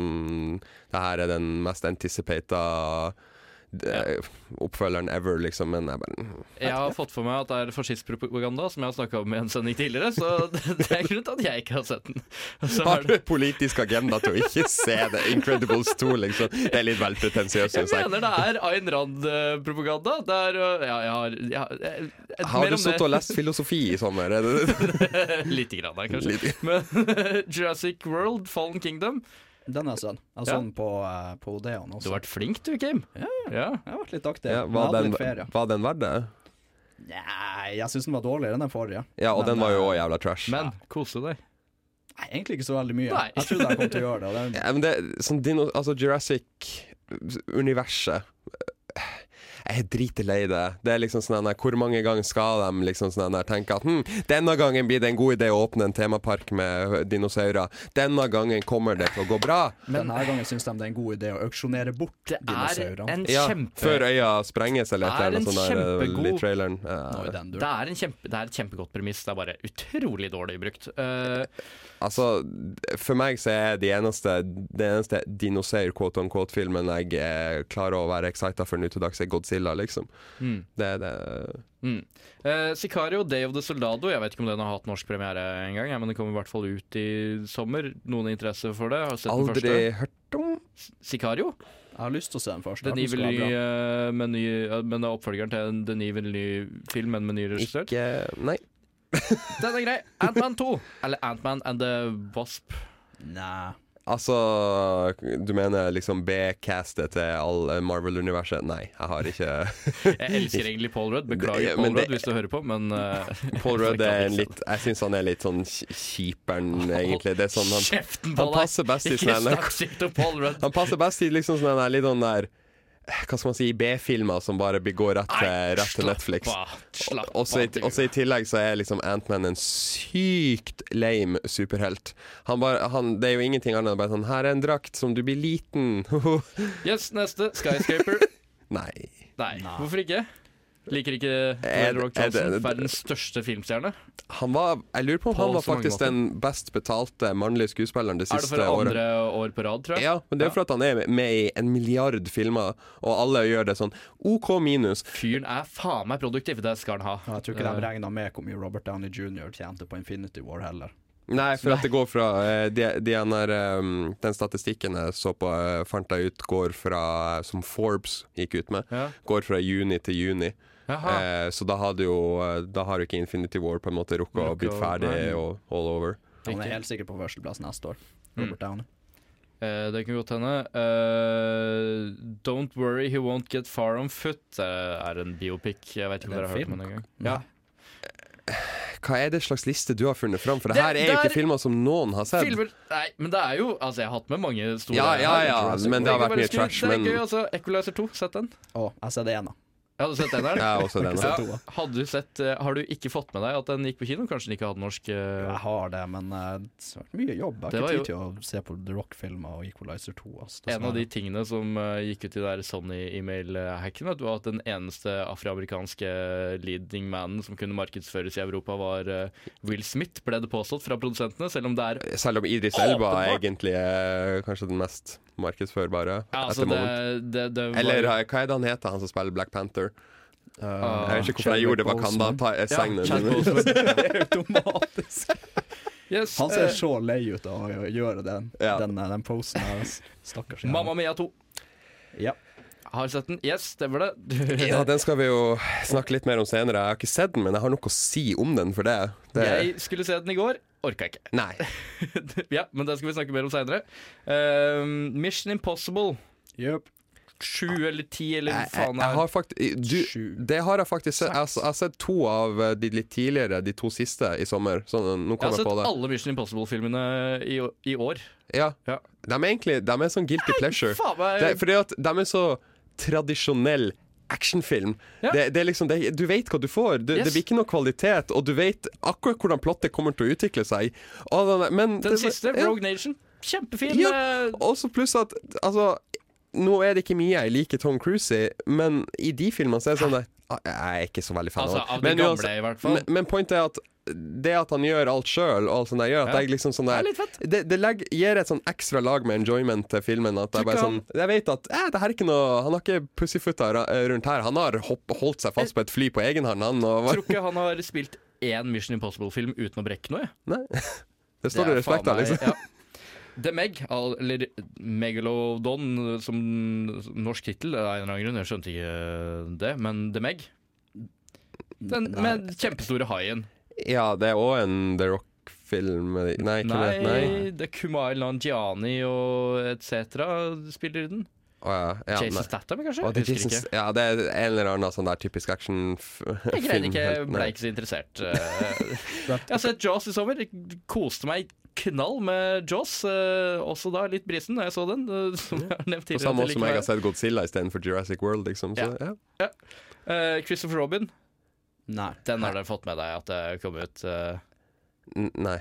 Det her er den mest anticipata eh, oppfølgeren ever, liksom, men jeg bare jeg har fått for meg at det er fascistpropaganda, som jeg har snakka om i en sending tidligere, så det, er grunnen til at jeg ikke har sett den. Så Har du politisk agenda til å ikke se det? Incredibles 2, liksom. Det er litt vel pretensiøst, jeg syns jeg. mener det er Ayn Rand-propaganda. Det er øh, Ja, jeg har, jeg har eh, Har du sittet og lest filosofi i sommer? Er Lite grann, kanskje. Litt. Men Jurassic World, Fallen Kingdom Den er sønn. Jeg så den på, uh, på Odeon Du har vært flink, du, Kim. Ja, Ja. jeg har vært litt aktiv. ja, var, den, litt ferie. var den verdt det? Nei, jeg syns den var dårligere enn den forrige. Ja, og Men, den var jo eh, òg jævla trash. Men kose deg. Nei, egentlig ikke så veldig mye. Nei. Jeg trodde jeg kom til å gjøre det. Og det Ja, men det, sånn dino, altså Jurassic-universet Jeg er dritlei det. Det er liksom sånn Hvor mange ganger skal de liksom sånn tenke at hm, denne gangen blir det en god idé å åpne en temapark med dinosaurer. Denne gangen kommer det til å gå bra. Denne gangen syns de det er en god idé å auksjonere bort dinosaurene. Ja, kjempe... Før øya sprenges eller et Det er eller annet en sånt eh, kjempegod- Der, traileren. Den Det er, en kjempe, det er et kjempegodt premiss. Det er bare utrolig dårlig brukt. Eh, altså, for meg så er de eneste det eneste dinosaur quote on quote-filmen jeg er klarer å være excita for nå til dags, er Godzilla, liksom. mm, Det er det mm. Eh, Sicario, Day of the Soldado. Jeg vet ikke om den har hatt norsk premiere en gang, ja, men den kommer i hvert fall ut i sommer. Noen interesse for det? Har sett Aldri hørt om. Sicario? Jeg har lyst til å se den først. Den den Evil ny, være eh, med ny eh, Men det er oppfølgeren til en Den Evil ny film, men med ny regissør. Ikke Nei. Den er grei. Ant-Man 2. Eller Ant-Man and the Wasp. Nei. Altså, du mener liksom B-castet til all Marvel-universet? Nei, jeg har ikke Jeg elsker egentlig Paul Rudd. Beklager, Det- Paul det- Rudd, hvis du hører på, men eh, Paul Rudd er en litt Jeg syns han er litt sånn kj- kjiperen, egentlig. Det er sånn han, Kjeften på han deg! passer best i Ikke snakk stygt om Paul Rudd. Han passer best i liksom sånne der, litt sånn der Hva skal man si, B-filmer som bare går rett Nei, rett til Netflix. slapp av, du. også i tillegg så er liksom Ant-Man en sykt lame superhelt. Han bare, han, det er jo ingenting annet enn bare sånn Her er en drakt som du blir liten. Yes, neste. Skyscraper. Nei. Nei, hvorfor ikke? Liker ikke Ed, Rock det- Johnson, verdens største filmstjerne? Han var, jeg lurer på om han var faktisk den best betalte mannlige skuespilleren det Er det siste for året. andre år på rad, tror jeg? Ja, men det er jo for at han er med i en milliard filmer, og alle gjør det sånn OK minus. Fyren er faen meg produktiv, det skal han ha. Jeg tror ikke de Eh, regna med hvor mye Robert Downey jr. tjente på Infinity War heller. Nei, for at det går fra eh, de, de er, um, Den statistikken jeg så på, eh, fant jeg ut, går fra Som Forbes gikk ut med. Ja. Går fra juni til juni. Eh, så da hadde jo eh, Da har jo ikke Infinity War på en måte rukket å bli ferdig og all over. Han er helt sikkert på førsteplass neste år. Mm. Robert Downey. Eh, det kan godt hende. Uh, Don't Worry He Won't Get Far On Foot er en biopic. Jeg vet ikke om Er dere det har hørt om den engang. Ja. hva er det slags liste du har funnet fram? For det Det- her er jo er ikke filmer som noen har sett. Filmer Nei, men det er jo Altså, jeg har hatt med mange store Ja, ja, ja, men det har vært mye trash. trash, Det er gøy, altså. Equalizer 2, sett den? Å, jeg ser det igjen, Ja, har du sett den her? Jeg har også den. Sett. Hadde du sett eh, Har du ikke fått med deg at den gikk på kino? Kanskje den ikke hadde norsk eh, Jeg har det, men eh, det har vært mye jobb. Jeg Det har var ikke jo- tid til å se på The Rock-filmer og Equalizer 2. ass. En av de tingene som eh, gikk ut i der Sony-e-mail-hacken, vet du, var at den eneste afroamerikanske leading manen som kunne markedsføres i Europa, var eh, Will Smith, ble det påstått fra produsentene, selv om det er Selv om Idris Elba Åpenbart. egentlig er kanskje den mest markedsførbare. ja, altså, det, det, det var, Eller eh, hva er det han heter, han som spiller Black Panther? Uh, Jeg vet ikke hvorfor jeg gjorde det, Wakanda. Ta, men- Boseman. Automatisk. Yes, Han ser eh, så lei ut av å gjøre den, Ja. den, den posen. her. Stakkars. Mamma Mia 2. Ja. Har sett den. Yes, stemmer det. Ja, Den skal vi jo snakke litt mer om senere. Jeg har ikke sett den, men jeg har noe å si om den for det. det Jeg skulle se den i går. Orka ikke. Nei. ja, men det skal vi snakke mer om seinere. Mission Impossible. Yep. Sju eller ti eller hva Jeg, jeg, faen jeg har faktisk du, Det har jeg faktisk sett. Jeg, har- jeg har sett to av eh, de litt tidligere, de to siste i sommer. Så nå Jeg kom har jeg sett på det. alle Mission Impossible-filmene i, i år. Ja. Ja. De er egentlig De er sånn guilty pleasure. Faen meg Det, fordi at de er så tradisjonell actionfilm. Ja. Det, det liksom, det, du vet hva du får. Du, Yes. Det blir ikke noe kvalitet, og du vet akkurat hvordan plottet kommer til å utvikle seg. Men Den siste, ja. Rogue Nation, kjempefin. Ja, Også pluss at Altså, nå er det ikke mye jeg liker Tom Cruise i, men i de filmene så er det sånn der, Jeg er ikke så veldig fan Altså, av det. Men gamle. Men, men pointet er at det at han gjør alt sjøl, gjør at Ja. jeg liksom sånn Det er der det, det legger, gir et sånn ekstra lag med enjoyment til filmen. At jeg bare sånn Jeg vet at eh, det her er ikke noe Han har ikke pussyfoota rundt her. Han har hopp, holdt seg fast på et fly på egen hånd, han. Og, Tror ikke han har spilt én Mission Impossible-film uten å brekke noe. jeg. nei. Det står det respekt av, liksom. Ja. The Meg, eller Megalodon som norsk tittel, av en eller annen grunn, jeg skjønte ikke det, men The Meg. Den med kjempestore haien. Ja, det er òg en The Rock-film Nei, ikke Nei, det. Nei. det er Kumail Nanjiani og etc. spiller i den. Oh, ja. Ja, Jason. Statham, kanskje? Oh, det ikke. ja, det er en eller annen sånn der typisk actionfilm. Jeg greide ikke, ble ikke så interessert. eh. Jeg har sett Jaws i sommer. Jeg Koste meg knall med Jaws. eh, Også da litt brisen da jeg så den. eh, Som jeg har nevnt På samme måte som jeg har sett Godzilla istedenfor Jurassic World, liksom. Så, ja. Ja. Eh, Christopher Robin, Nei. den har dere fått med deg at det kom ut. Uh, Nei.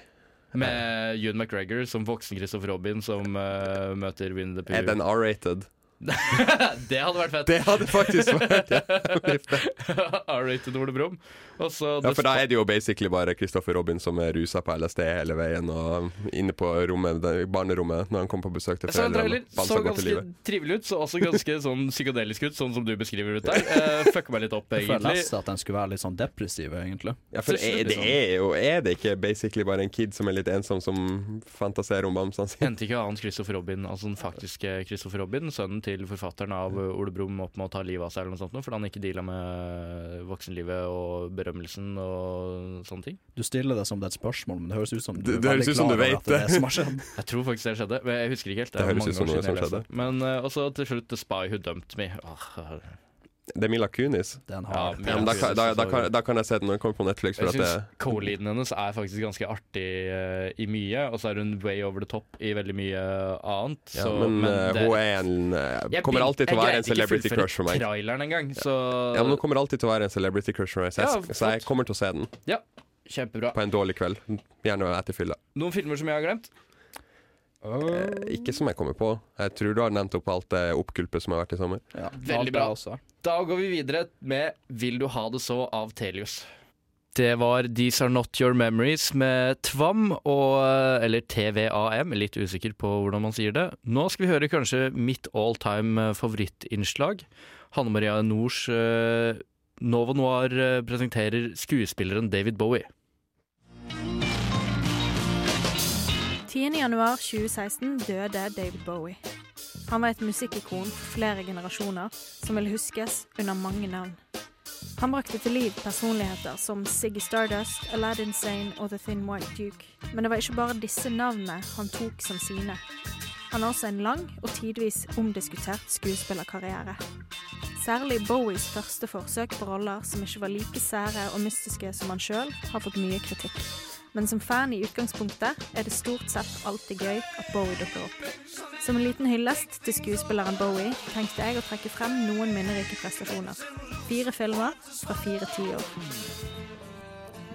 Med Ewan McGregor som voksen Christopher Robin som uh, møter Winnie the Er den R-rated? det hadde vært fett. Det hadde faktisk vært jævlig fett. R-rated Ole Brumm. Ja, for da er det jo basically bare Kristoffer Robin som er rusa på LSD hele veien, og inne på rommet, barnerommet når han kommer på besøk til Jeg foreldrene. så ganske trivelig ut, så også ganske sånn psykadelisk ut, sånn som du beskriver ut der. Uh, Fucka meg litt opp, For jeg egentlig. leste at den skulle være litt sånn depressiv, egentlig. Ja, for er, det liksom. er jo Er det ikke basically bare en kid som er litt ensom, som fantaserer om bamsene sine? Endte ikke annet Kristoffer Robin, altså den faktiske Christopher Robin, sønnen til forfatteren av Ole Brumm, opp med å ta livet av seg eller noe sånt, fordi han ikke deala med voksenlivet og berømmelsen og sånne ting? Du stiller det som det er et spørsmål, men det høres ut som du Det- det høres ut som du vet det. det. som har skjedd. Jeg tror faktisk det skjedde, men jeg husker ikke helt. Det det høres ut som noe som skjedde. Men uh, også til slutt The Spy Who Dumped Me. Åh, Det er Mila Kunis. Den har Ja, Mila da, kan, da, da, kan, da kan jeg se den når den kommer på Netflix. For jeg synes det, co-leaden hennes er faktisk ganske artig uh, i mye, og så er hun way over the top i veldig mye annet. ja, Så, men eh, det- hun er en uh, Kommer alltid til å være en celebrity crush for meg. Traileren engang, så Ja, men Hun kommer alltid til å være en celebrity crush for meg, så jeg, Ja, så jeg kommer til å se den ja, kjempebra. på en dårlig kveld. Gjerne etter fylla. Noen filmer som jeg har glemt? Eh, Ikke som jeg kommer på. Jeg tror du har nevnt opp alt det oppgulpet som har vært i sommer. ja, Veldig bra. Også. Da går vi videre med 'Vil du ha det så' av Telius. Det var 'These Are Not Your Memories' med Tvam, og, eller TVAM, litt usikker på hvordan man sier det. Nå skal vi høre kanskje mitt all time favorittinnslag. Hanne Maria Nors eh, Novo Noir eh, presenterer skuespilleren David Bowie. 10.1.2016 døde David Bowie. Han var et musikkikon for flere generasjoner som vil huskes under mange navn. Han brakte til liv personligheter som Siggy Stardust, Aladdin Sane og The Thin White Duke. Men det var ikke bare disse navnene han tok som sine. Han har også en lang og tidvis omdiskutert skuespillerkarriere. Særlig Bowies første forsøk på roller som ikke var like sære og mystiske som han sjøl, har fått mye kritikk. Men som fan i utgangspunktet er det stort sett alltid gøy at Bowie dukker opp. Som en liten hyllest til skuespilleren Bowie tenkte jeg å trekke frem noen minnerike prestasjoner. Fire filmer fra fire tiår.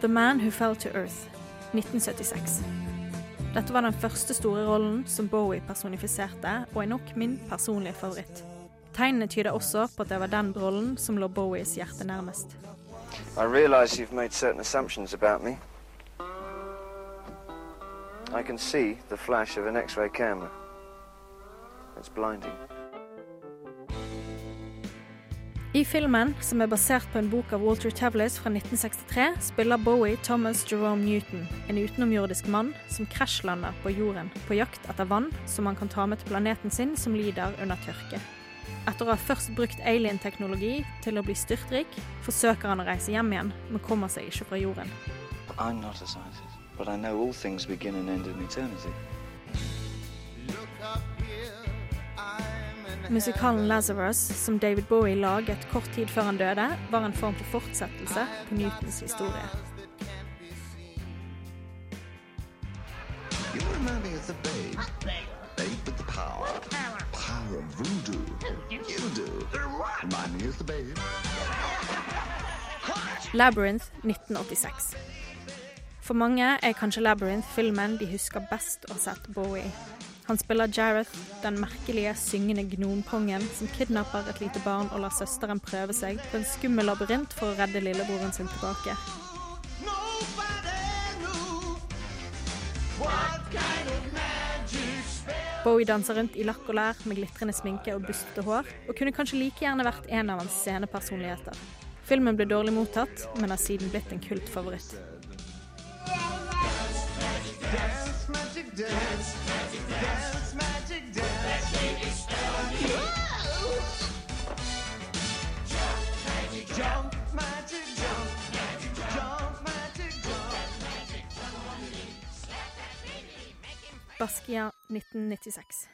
The Man Who Fell to Earth, 1976. Dette var den første store rollen som Bowie personifiserte, og er nok min personlige favoritt. Tegnene tyder også på at det var den rollen som lå Bowies hjerte nærmest. I realize you've made certain assumptions about me. I can see the flash of an X-ray camera. It's blinding. I filmen, som er basert på en bok av Walter Tavlis fra 1963, spiller Bowie Thomas Jerome Newton, en utenomjordisk mann som krasjlander på jorden på jakt etter vann som han kan ta med til planeten sin som lider under tørke. Etter å ha først brukt alien-teknologi til å bli styrtrik, forsøker han å reise hjem igjen, men kommer seg ikke fra jorden. I'm not a scientist, but I know all things begin and end in eternity. Musikalen Lazarus, som David Bowie laget kort tid før han døde, var en form for fortsettelse på Newtons historie. You remind me of the babe. Babe with the power. Power of voodoo. You do. Remind me of the babe. Labyrinth 1986. For mange er kanskje Labyrinth filmen de husker best å ha sett Bowie. Han spiller Jareth, den merkelige, syngende gnompongen som kidnapper et lite barn og lar søsteren prøve seg på en skummel labyrint for å redde lillebroren sin tilbake. Bowie danser rundt i lakk og lær med glitrende sminke og bustete hår, og kunne kanskje like gjerne vært en av hans scenepersonligheter. Filmen ble dårlig mottatt, men har siden blitt en kultfavoritt. Dance, magic dance. Dance, magic dance. Jump, magic jump. Jump, magic jump. Baskia 1996.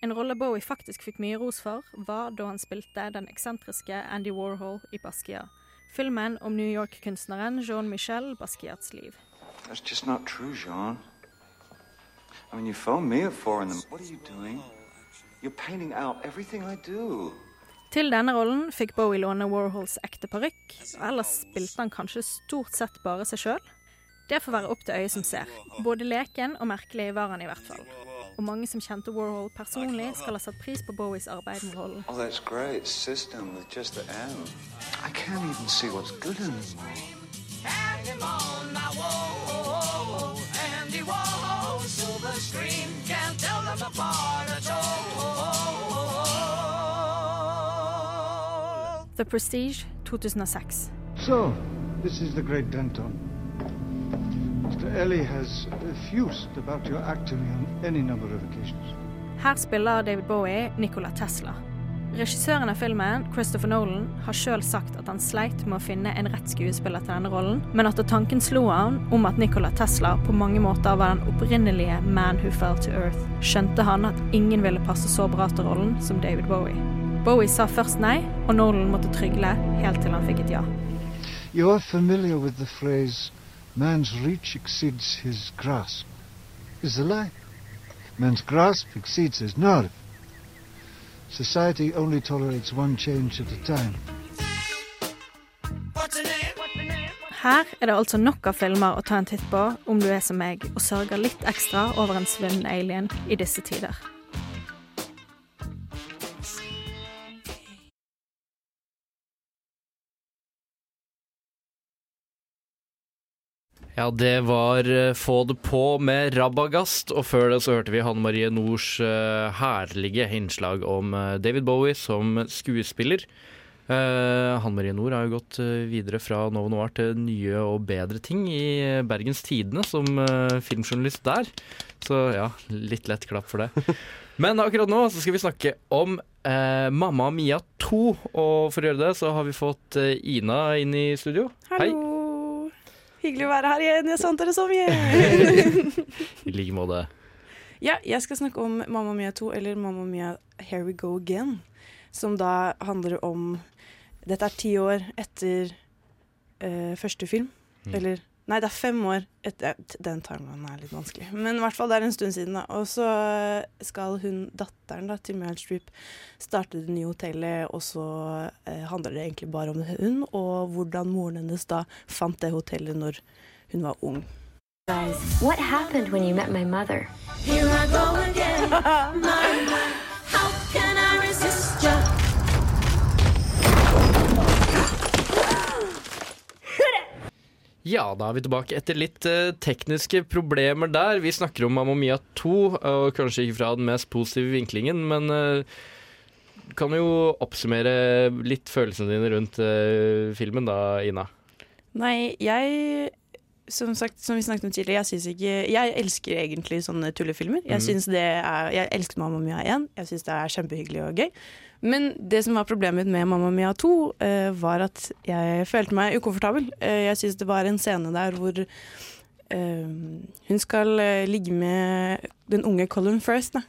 En rolle Bowie faktisk fikk mye ros for, var da han spilte den eksentriske Andy Warhol i Basquiat. Filmen om New York-kunstneren Jean-Michel Basquiats liv. That's just not true, Jean. I mean, you phoned me at four in the... What are you doing? You're painting out everything I do. Til denne rollen fikk Bowie låne Warhols ekte parykk, og ellers spilte han kanskje stort sett bare seg sjøl. Det får være opp til øyet som ser. Både leken og merkelig var han i hvert fall. Og mange som kjente Warhol personlig, skal ha satt pris på Bowies arbeid med rollen. Oh, that's great. System with just the M. I can't even see what's good anymore. Them apart at. The Prestige 2006. So, this is the great Danton. Mr. Ellie has effused about your acting on any number of occasions. Her spiller David Bowie Nikola Tesla. Regissøren av filmen, Christopher Nolan, har sjøl sagt at han sleit med å finne en rett skuespiller til denne rollen, men at tanken slo han om at Nikola Tesla på mange måter var den opprinnelige Man Who Fell to Earth, skjønte han at ingen ville passe så bra til rollen som David Bowie. Bowie sa først nei, og Nolan måtte trygle helt til han fikk et ja. You're familiar with the phrase, man's reach exceeds his grasp. Is a lie. Man's grasp exceeds his nerve. Society only tolerates one change at a time. Her er det altså nok av filmer å ta en titt på om du er som meg og sørger litt ekstra over en svunnen alien i disse tider. Ja, det var eh, Få det på med Rabagast, og før det så hørte vi Hanne Marie Nords eh, herlige innslag om eh, David Bowie som skuespiller. Uh, Hanne Marie Nord har jo gått videre fra Novo Noir til nye og bedre ting i Bergens Tidende som filmjournalist der. Så ja, litt lett klapp for det. Men akkurat nå så skal vi snakke om eh, Mamma Mia 2, og for å gjøre det så har vi fått Ina inn i studio. Hallo! Hyggelig å være her igjen. Jeg savnet dere så mye. I like måte. ja, jeg skal snakke om Mamma Mia 2, eller Mamma Mia Here We Go Again. som da handler om Dette er ti år etter uh, første film. Mm. Eller Nei, det er fem år etter Den timelinen er litt vanskelig. Men i hvert fall det er en stund siden. da. Og så skal hun, datteren da, til Meryl Streep starte det nye hotellet, og så eh, handler det egentlig bare om hun, og hvordan moren hennes da fant det hotellet når hun var ung. Guys, what happened when you met my mother? Here I go again. My, my, how can Ja, da er vi tilbake etter litt eh, tekniske problemer der. Vi snakker om Mamma Mia 2, og kanskje ikke fra den mest positive vinklingen, men uh, kan jo oppsummere litt følelsene dine rundt eh, filmen da, Ina. Nei, jeg som, sagt, som vi snakket om tidligere, jeg, ikke, jeg elsker egentlig sånne tullefilmer. Jeg, mm. det er, jeg elsket Mamma Mia 1. Jeg syns det er kjempehyggelig og gøy. Men det som var problemet med Mamma Mia 2, uh, var at jeg følte meg ukomfortabel. Uh, jeg syns det var en scene der hvor eh, hun skal eh, ligge med den unge Colin First, da.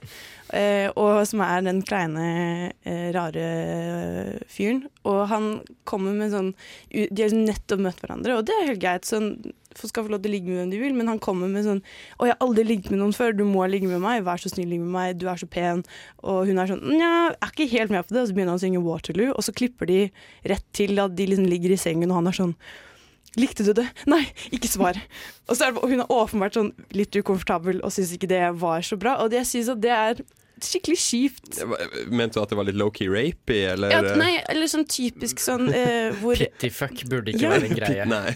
Eh, og som er den kleine, eh, rare fyren. Og han kommer med sånn De har nettopp møtt hverandre, og det er helt greit. Sånn, folk skal få lov til å ligge med hvem de vil, men han kommer med sånn 'Å, jeg har aldri ligget med noen før. Du må ligge med meg. Vær så snill, ligg med meg. Du er så pen.' Og hun er sånn 'Nja, jeg er ikke helt med på det.' Og så begynner han å synge 'Waterloo', og så klipper de rett til at de liksom ligger i sengen, og han er sånn Likte du det? Nei, ikke svar. Og, så er det, hun er åpenbart sånn litt ukomfortabel og syns ikke det var så bra. Og det- jeg syns at det er skikkelig kjipt. Mente du at det var litt low-key rapey, eller? Ja, nei, eller sånn typisk sånn uh, hvor Pittyfuck burde ikke Ja. være en greie. Nei.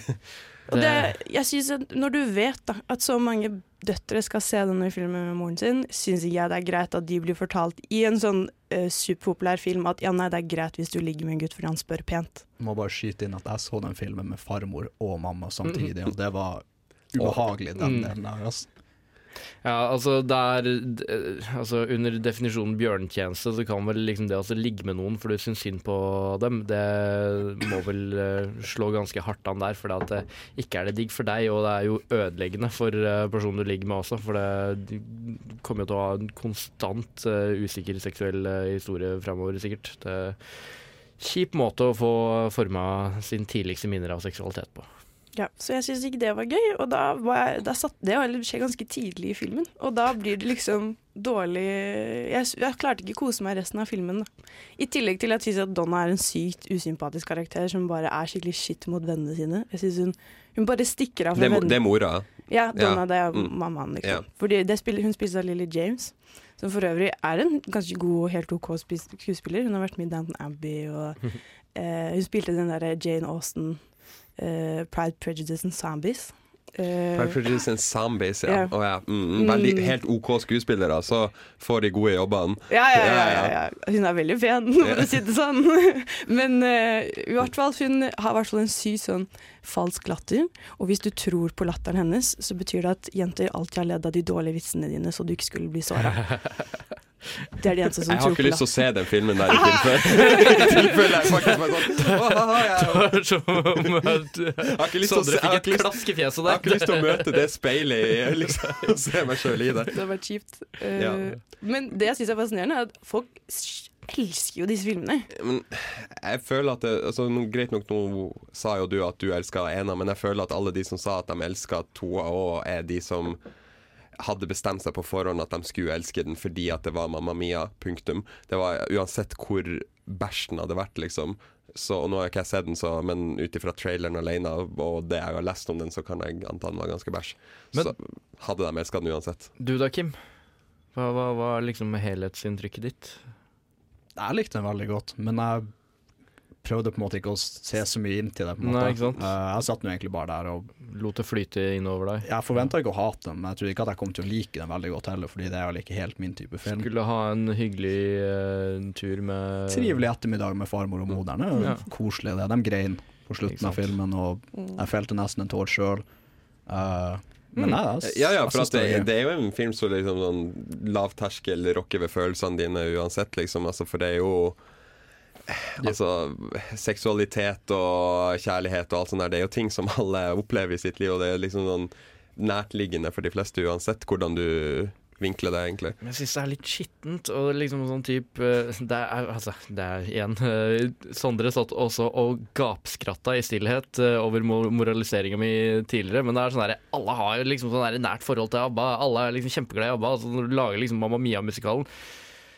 Og det, jeg synes at Når du vet da, at så mange døtre skal se denne filmen med moren sin, syns ikke jeg det er greit at de blir fortalt i en sånn uh, superpopulær film at ja, nei, det er greit hvis du ligger med en gutt fordi han spør pent. Må bare skyte inn at jeg så den filmen med farmor og mamma samtidig, og det var ubehagelig, den Mm. delen der. Altså. Ja, altså det er altså Under definisjonen bjørnetjeneste så kan vel liksom det å ligge med noen for du syns synd på dem, det må vel eh, slå ganske hardt an der. For det ikke er det digg for deg, og det er jo ødeleggende for eh, personen du ligger med også. For det kommer jo til å ha en konstant eh, usikker seksuell eh, historie framover, sikkert. Det er Kjip måte å få forma sin tidligste minner av seksualitet på. Ja, Så jeg syns ikke det var gøy, og da, var jeg, da satt det jo skjer ganske tidlig i filmen. Og da blir det liksom dårlig Jeg, jeg klarte ikke å kose meg resten av filmen. da. I tillegg til at jeg syns at Donna er en sykt usympatisk karakter som bare er skikkelig shit mot vennene sine. Jeg synes hun, hun bare stikker av fra vennene. det er mora. Ja, Donna, Ja. det er Mm. mammaen, liksom. Ja. Fordi det spiller, hun spilles av Lily James, som for øvrig er en ganske god og helt OK skuespiller. Hun har vært med i Downton Abbey, og eh, hun spilte den derre Jane Austen, eh, Pride, Prejudice and Zombies. Uh, Pride, Prejudice and Zombies, ja. Yeah. Oh, ja. Mm, veldig, Mm. helt OK skuespillere, så får de gode jobbene. ja, ja, ja, ja, ja. Hun er veldig pen, for å si det sånn. Men uh, i hvert fall, hun har i hvert fall en syk sånn falsk latter. Og hvis du tror på latteren hennes, så betyr det at jenter alltid har ledd av de dårlige vitsene dine, så du ikke skulle bli såra. Det er de eneste som Jeg har ikke lyst til å se den filmen der i tilfelle. Jeg faktisk bare sånn Jeg har ikke lyst til å se- Sondre jeg har fikk ikke et lyst- klask i fjeset Jeg har ikke lyst til å møte det speilet liksom, og se meg sjøl i det. Det har vært kjipt. Eh, Ja. Men det jeg syns er fascinerende, er at folk elsker jo disse filmene. Men jeg føler at det, altså, Greit nok, nå sa jo du at du elska ena, men jeg føler at alle de som sa at de elska toa òg, er de som hadde bestemt seg på forhånd at de skulle elske den fordi at det var Mamma Mia. Punktum. Det var Uansett hvor bæsjen hadde vært, liksom. Så, og nå har ikke jeg sett den, så, men ut ifra traileren alene og det jeg har lest om den, så kan jeg anta den var ganske bæsj. Men- Så hadde de elska den uansett. Du da, Kim? Hva hva var liksom helhetsinntrykket ditt? Jeg likte den veldig godt, men jeg prøvde på en måte ikke å se så mye inn til det. på en måte. Nei, ikke sant? Eh, jeg satt nå egentlig bare der og Lot det flyte innover deg? Jeg forventa ikke å hate dem, men jeg tror ikke at jeg kommer til å like dem veldig godt heller, fordi det er jo ikke helt min type film. Skulle ha en hyggelig uh, tur med Trivelig ettermiddag med farmor og moderne. Er Ja. Koselig, det. De grein på slutten av filmen, og Mm. jeg felte nesten en tår sjøl. men Mm. nei, jeg, Ja, ja, for det, det er jo en film som liksom sånn lavterskel rokker ved følelsene dine uansett, liksom. Altså, for det er jo Altså, seksualitet og kjærlighet og alt sånt der, det er jo ting som alle opplever i sitt liv, og det er liksom sånn nærtliggende for de fleste uansett hvordan du vinkle det, egentlig. Jeg syns det er litt skittent. Og liksom sånn type Det er altså Det er igjen eh, Sondre satt også og gapskratta i stillhet eh, over mo- moraliseringa mi tidligere, men det er sånn der, alle har jo liksom sånn nært forhold til ABBA. Alle er liksom kjempeglade i ABBA. Altså når du lager liksom Mamma Mia-musikalen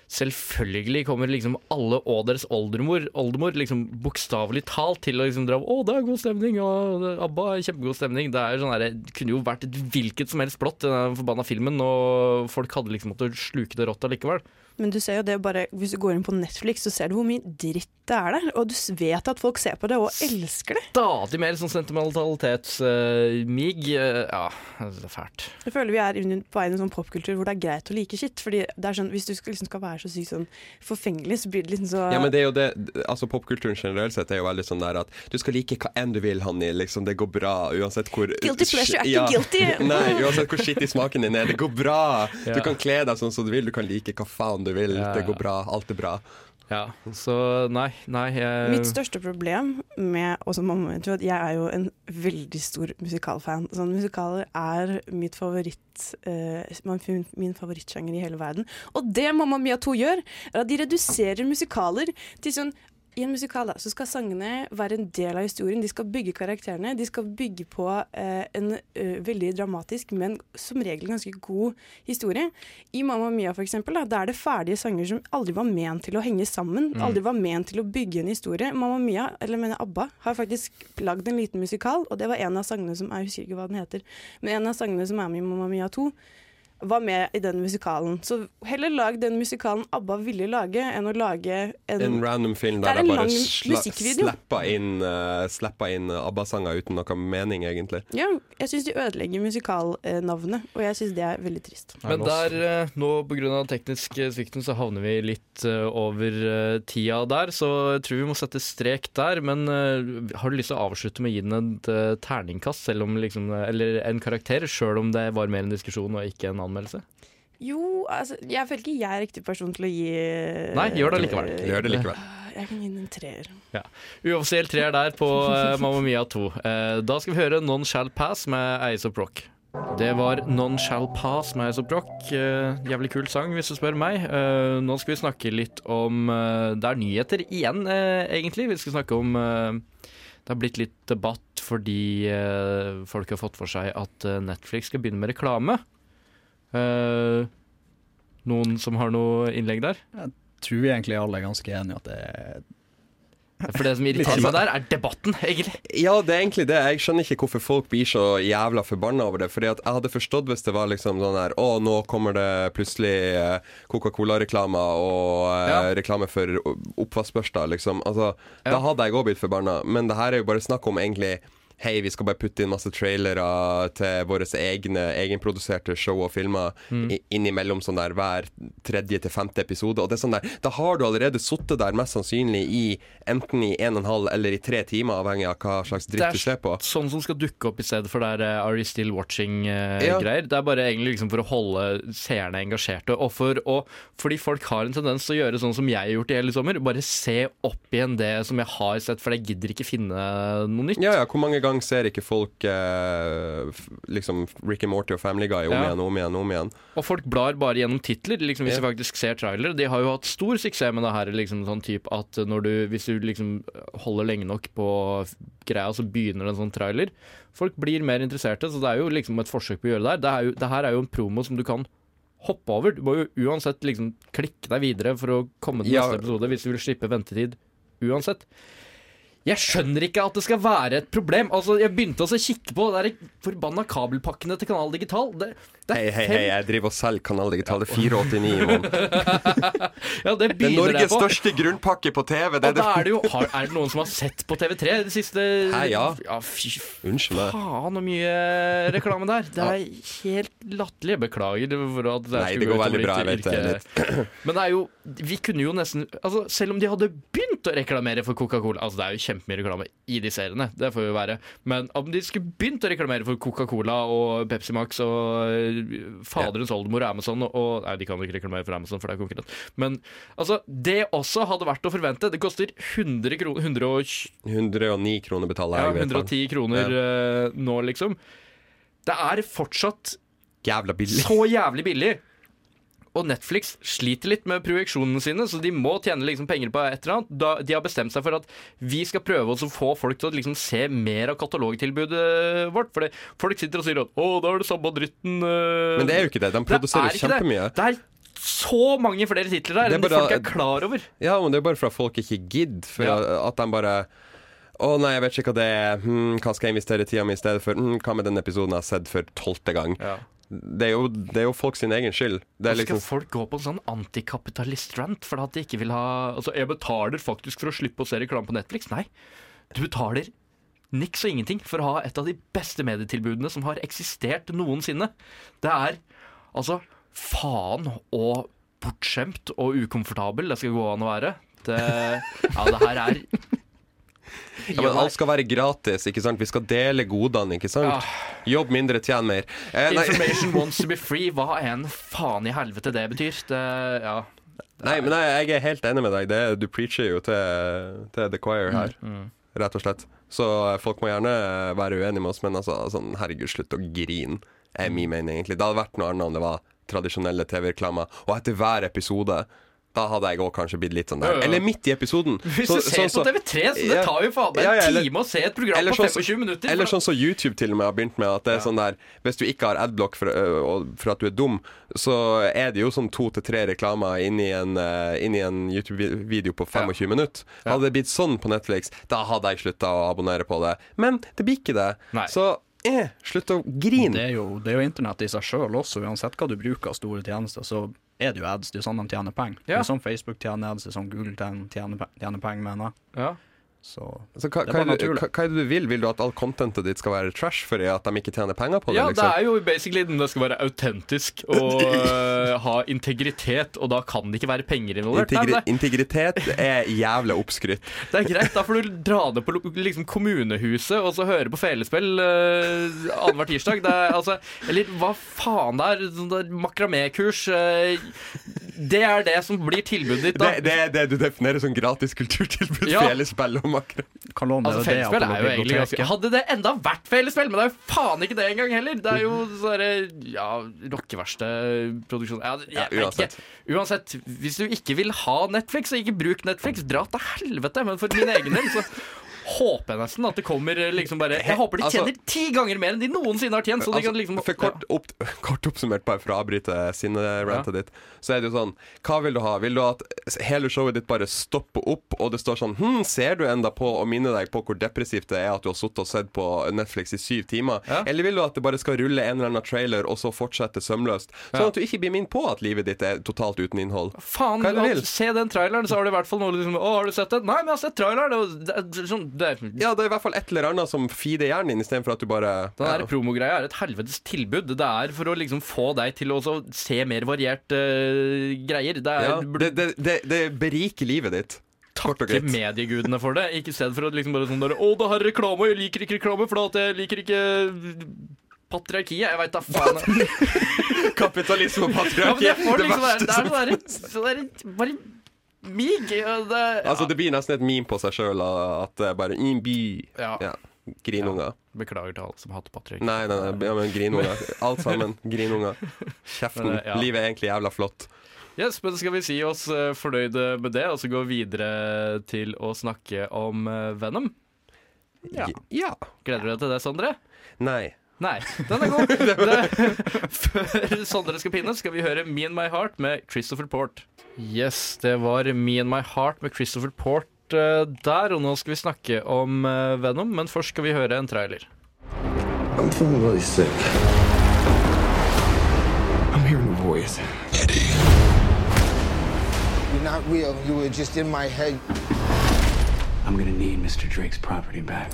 Selvfølgelig kommer liksom alle og deres oldemor, oldemor liksom bokstavelig talt til å liksom dra Å, det er god stemning, og ABBA er kjempegod stemning. Det er sånn der, kunne jo vært et hvilket som helst plott i den forbanna filmen, og folk hadde liksom måttet sluke det rått allikevel. Men du ser jo det bare, hvis du går inn på Netflix, så ser du hvor mye dritt det er der. Og du vet at folk ser på det og elsker det. Stadig mer sånn sentimentalitetsmig. ja, det er fælt. Jeg føler vi er på vei inn i en sånn popkultur hvor det er greit å like skitt. Fordi det er sånn, Hvis du skal, liksom skal være så sykt sånn forfengelig, så blir det liksom så Ja, men det er jo det Altså Popkulturen generelt sett er jo veldig sånn der at du skal like hva enn du vil, Hanni. Liksom, det går bra uansett hvor Guilty pleasure er ikke guilty. Nei, uansett hvor skittig smaken din er. Det går bra. Ja. Du kan kle deg sånn som du vil, du kan like hva faen du vil. Ja, Det går bra. Alt er bra. Ja, så nei, nei jeg, Mitt største problem med også mamma jeg, at jeg er jo en veldig stor musikalfan. Sånn, musikaler er mitt favoritt, eh, min favorittsjanger i hele verden. Og det Mamma Mia 2 gjør, er at de reduserer musikaler til sånn i en musikal da, så skal sangene være en del av historien. De skal bygge karakterene. De skal bygge på eh, en eh, veldig dramatisk, men som regel ganske god historie. I Mamma Mia for eksempel, da, da er det ferdige sanger som aldri var ment til å henge sammen. Mm. Aldri var ment til å bygge en historie. Mamma Mia, eller mener ABBA, har faktisk lagd en liten musikal, og det var en av sangene som Jeg husker ikke hva den heter, men en av sangene som er med i Mamma Mia 2 var med i den musikalen. Så heller lag den musikalen ABBA ville lage, enn å lage en, En random film er der de bare sla slappa inn, uh, inn ABBA-sanger uten noe mening, egentlig. Ja, jeg syns de ødelegger musikalnavnet, og jeg syns det er veldig trist. Men der, uh, nå pga. teknisk eh, svikten, så havner vi litt uh, over uh, tida der, så jeg tror vi må sette strek der. Men eh, har du lyst til å avslutte med å gi den et eh, terningkast, selv om liksom, eh, eller en karakter, sjøl om det var mer en diskusjon og ikke en anmeldelse? Jo, altså, jeg føler ikke jeg er riktig person til å gi Nei, gjør det likevel. Gjør det likevel. Jeg kan gi den en treer. Ja. Uoffisiell treer der på eh, Mamma Mia 2. Eh, da skal vi høre Non Shall Pass med Ace of Rock. Det var Non Shall Pass med Ace of Rock. Eh, jævlig kul sang, hvis du spør meg. Eh, nå skal vi snakke litt om eh, Det er nyheter igjen, eh, egentlig. Vi skal snakke om eh, Det har blitt litt debatt fordi eh, folk har fått for seg at eh, Netflix skal begynne med reklame. Eh, noen som har noe innlegg der? Jeg tror vi egentlig alle er ganske enige at det er For det som irriterer meg der, er debatten, egentlig. Ja, det er egentlig det. Jeg skjønner ikke hvorfor folk blir så jævla forbanna over det. Fordi at jeg hadde forstått hvis det var liksom sånn her Å, nå kommer det plutselig eh, Coca-Cola-reklamer og eh, Ja. reklame for oppvaskbørster, liksom. Altså, Da hadde jeg òg blitt forbanna. Men det her er jo bare snakk om egentlig Hei, vi skal bare putte inn masse trailere til våre egne egenproduserte show og filmer Mm. innimellom sånn der hver tredje til femte episode. Og det er sånn der, Da har du allerede sittet der mest sannsynlig i enten i en og en halv eller i tre timer, avhengig av hva slags dritt du ser på. Det er sånn som skal dukke opp i stedet for der er eh, Are you still watching-greier. Ja. Det er bare egentlig liksom for å holde seerne engasjerte, og, for og fordi folk har en tendens til å gjøre sånn som jeg har gjort i hele sommer. Bare se opp igjen det som jeg har sett, for jeg gidder ikke finne noe nytt. Ja, ja, Hvor mange ganger ser ikke folk eh, liksom Rick and Morty og Family Guy om Ja. igjen om igjen om igjen? Og folk blar bare gjennom titler, liksom, hvis Ja. de faktisk ser trailer. De har jo hatt stor suksess med det her, liksom, sånn type at når du, hvis du liksom holder lenge nok på greia, så begynner det en sånn trailer. Folk blir mer interesserte, så det er jo liksom et forsøk på å gjøre det her. Det, er jo, det her er jo en promo som du kan hoppe over. Du må jo uansett liksom klikke deg videre for å komme til Ja. neste episode hvis du vil slippe ventetid uansett. Jeg skjønner ikke at det skal være et problem. Altså, Jeg begynte også å kikke på de forbanna kabelpakkene til Kanal Digital. Det, det er Hei, hei, hei, jeg driver og selger Kanal Digital. Det er 489 i måneden. Ja, det Det er Norges største grunnpakke på TV. Det Og det. er det jo har, Er det noen som har sett på TV3 det siste Hei, ja. fy Unnskyld meg. faen, så mye reklame der. Det er helt latterlig. Jeg Beklager for at det Nei, det går veldig bra, jeg vet det. Men det er jo Vi kunne jo nesten altså, Selv om de hadde begynt å reklamere for Coca-Cola Altså, det er jo kjempemye reklame i de seriene, det får jo være. Men om de skulle begynt å reklamere for Coca-Cola og Pepsi Max og faderens ja. oldemor og Amazon og, Nei, de kan jo ikke reklamere for Amazon, for det er konkurrent. Men altså, det også hadde vært å forvente. Det koster 100 kroner 120 109 kroner betaler ja, jeg. vet 110 kroner ja. nå, liksom. Det er fortsatt Jævla billig. så jævlig billig. Og Netflix sliter litt med projeksjonene sine, så de må tjene liksom penger på et eller annet. Da, de har bestemt seg for at vi skal prøve å få folk til å liksom se mer av katalogtilbudet vårt. For folk sitter og sier at 'å, da er det samme dritten'. øh». Men det er jo ikke det. De produserer kjempemye. det. Det er så mange flere titler der er enn de folk er klar over. Ja, men det er bare for at folk ikke gidder. For at de bare å nei, jeg vet ikke hva det er. Hmm, hva skal jeg investere tida mi i stedet for? Hmm, hva med den episoden jeg har sett for tolvte gang? Det, er jo, det er jo folk sin egen skyld. Det Hvorfor skal liksom folk gå på en sånn antikapitalist-rant for at de ikke vil ha Altså, jeg betaler faktisk for å slippe å se reklame på Netflix. Nei, du betaler niks og ingenting for å ha et av de beste medietilbudene som har eksistert noensinne. Det er altså faen og bortskjemt og ukomfortabel det skal gå an å være. Det, ja, det her er ja, men Alt skal være gratis, ikke sant? Vi skal dele godene, ikke sant? Jobb mindre, tjen mer. Eh. Information wants to be free. Hva enn faen i helvete det betyr. Det, ja. Nei, men jeg, jeg er helt enig med deg. Det, du preacher jo til, til The Choir her, Mm, rett og slett. Så folk må gjerne være uenige med oss, men altså, sånn, herregud, slutt å grine, er min mening, egentlig. Det hadde vært noe annet om det var tradisjonelle TV-reklamer, og etter hver episode da hadde jeg òg kanskje blitt litt sånn der. Ja, ja. Eller midt i episoden. Hvis Så- du ser sånn så- på TV3, så det tar jo faen meg Ja, ja, en time å se et program på 25 så, minutter. Eller sånn som YouTube til og med har begynt med. At det er sånn der Hvis du ikke har adblock for, og- for at du er dum, så er det jo sånn to til tre reklamer inni en, uh, inn i en YouTube-video på 25 minutter. Hadde det blitt sånn på Netflix, da hadde jeg slutta å abonnere på det. Men det blir ikke det. Så eh, slutt å grine. Det er jo, det er jo internett i seg sjøl også, uansett hva du bruker av store tjenester, så er det jo ads. Det er jo sånn de tjener penger. Det er sånn Facebook tjener ads, det er sånn Google tjener, tjener, tjener penger, mener jeg. Ja. Så Så hva, det hva, er det, hva, hva er det du vil? Vil du at all contentet ditt skal være trash fordi at de ikke tjener penger på det? Ja, det liksom? er jo basically det skal være autentisk og uh, ha integritet, og da kan det ikke være penger involvert. Integri integritet er jævla oppskrytt. det er greit, da får du dra ned på liksom, kommunehuset og så høre på felespill uh, annenhver tirsdag. Det er, altså, eller hva faen det er, sånn makramé-kurs. Uh, det er det som blir tilbudet ditt, da. Det, det er det du definerer som gratis kulturtilbud. Ja. Felespill og makro. Altså, Fellesspill er jo egentlig ganske Hadde det enda vært fellesspill, men det er jo faen ikke det engang heller. Det er jo sånne ja, rockeverkstedproduksjon Ja, Ja, uansett. Uansett, hvis du ikke vil ha Netflix, så ikke bruk Netflix. Dra til helvete. Men for min egen del så håper jeg nesten at det kommer liksom bare Jeg håper de Altså- tjener ti ganger mer enn de noensinne har tjent. Så de Altså, kan liksom for kort, opp, kort oppsummert, bare for å avbryte sinnerantet ditt, så er det jo sånn Hva vil du ha? Vil du at hele showet ditt bare stopper opp, og det står sånn Hm, ser du enda på og minner deg på hvor depressivt det er at du har sittet og sett på Netflix i syv timer? Eller vil du at det bare skal rulle en eller annen trailer, og så fortsette sømløst? Sånn Ja. at du ikke blir minnet på at livet ditt er totalt uten innhold. Faen, Hva er det du vil? se den traileren, så har du i hvert fall noe liksom Å, har du sett den? Nei, men jeg har sett traileren. Det, det, det, sånn, det, Ja, det er i hvert fall et eller annet som feeder hjernen din, istedenfor at du bare Den ja. der promogreia er et helvetes tilbud. Det er for å liksom få deg til å også se mer variert eh, greier. Det er ja, det, det, det, det beriker livet ditt. Kort og Takke greit. mediegudene for det. Ikke i stedet for å liksom bare sånn der, Å, det her er reklame, jeg liker ikke reklame, for at jeg liker ikke patriarkiet. Jeg veit da faen. Kapitalisme og Ja, men patriarki. det får det liksom verste Det er som sånn der- sånn der Bare mig. ja, Det, Altså, det blir nesten et meme på seg sjøl at det er bare mm, by. Ja. Grinunger. Beklager til alle som hater Patrick. Nei, nei, nei, ja, men grinunger. Alt sammen. Grinunger. Kjeften. Men, ja. Livet er egentlig jævla flott. Yes, men skal vi si oss eh, fornøyde med det, og så gå videre til å snakke om Venom? Venom? Ja. Gleder du deg til det, Sondre? Nei. Nei, den er god. Det, før Sondre skal pinne, skal vi høre Me and My Heart med Christopher Port. Yes, det var Me and My Heart med Christopher Port eh, der, og nå skal vi snakke om eh, Venom, men først skal vi høre en trailer. I'm feeling really sick. I'm hearing a voice. You're not real. You were just in my head. I'm gonna need Mr. Drake's property back.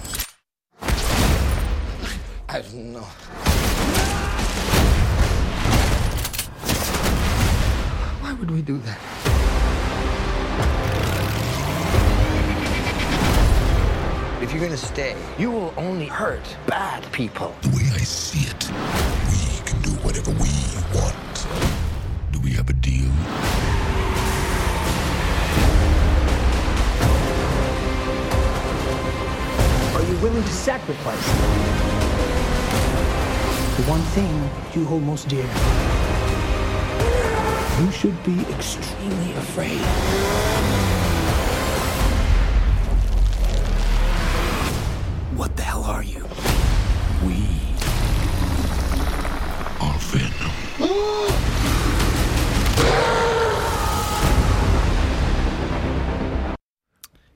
I don't know. Why would we do that? If you're gonna stay, you will only hurt bad people. The way I see it, we can do whatever we want. Do we have a deal? Are you willing to sacrifice the one thing you hold most dear? You should be extremely afraid. What the hell are you? We are Venom.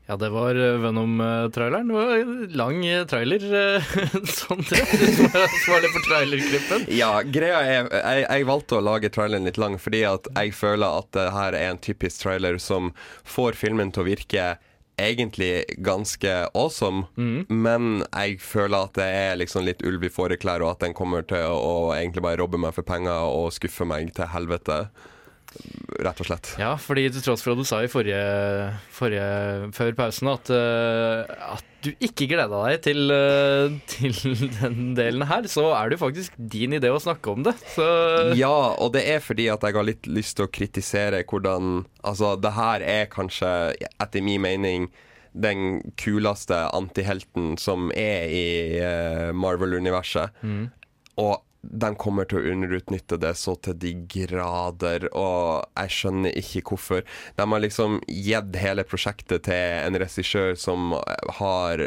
Ja, det var eh, Venom-traileren. Det var en lang eh, trailer, sånn Sondre. Som er ansvarlig for trailerklippen. Ja, greia er jeg, jeg valgte å lage traileren litt lang fordi at jeg føler at det her er en typisk trailer som får filmen til å virke egentlig ganske awesome, men jeg føler at det er liksom litt ulv i fåreklær, og at den kommer til å egentlig bare robbe meg for penger og skuffe meg til helvete. Rett og slett. Ja, fordi til tross for at du sa i forrige, forrige før pausen at, eh, at du ikke gleda deg til, eh, til den delen her, så er det jo faktisk din idé å snakke om det. Så Ja, og det er fordi at jeg har litt lyst til å kritisere hvordan Altså, det her er kanskje, etter min mening, den kuleste antihelten som er i eh, Marvel-universet. Mm. Og de kommer til å underutnytte det så til de grader, og jeg skjønner ikke hvorfor. De har liksom gitt hele prosjektet til en regissør som har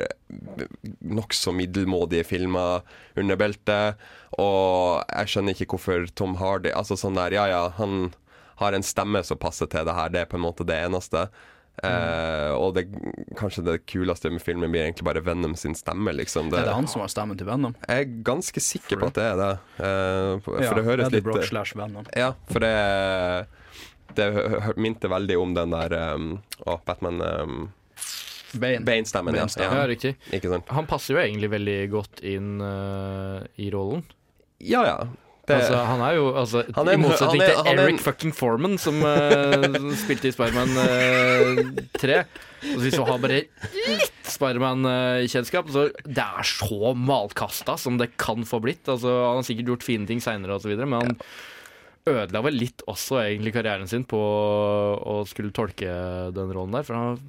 nokså middelmådige filmer under beltet, og jeg skjønner ikke hvorfor Tom Hardy Altså sånn der, ja ja, han har en stemme som passer til det her, det er på en måte det eneste. Eh, og det, kanskje det kuleste med filmen blir egentlig bare Venom sin stemme. Liksom. Er det han som har stemmen til Venom? Jeg er ganske sikker på at det er det. Uh, for Ja, det høres Eddie litt Brock slash Venom. Ja, for det Det minte veldig om den der um, oh, Batman um, Bane. Bane-stemmen. ja. Ja, ja. riktig. Ikke sant? Han passer jo egentlig veldig godt inn uh, i rollen. Ja, ja. Altså, han er jo altså, Han er I motsetning til er en- Eric fucking Foreman, som uh, spilte i Spiderman uh, 3. Og hvis du har bare litt Spiderman-kjennskap, så det er så malkasta som det kan få blitt. Altså, han har sikkert gjort fine ting seinere, men han ødela vel litt også egentlig karrieren sin på å skulle tolke den rollen der. For han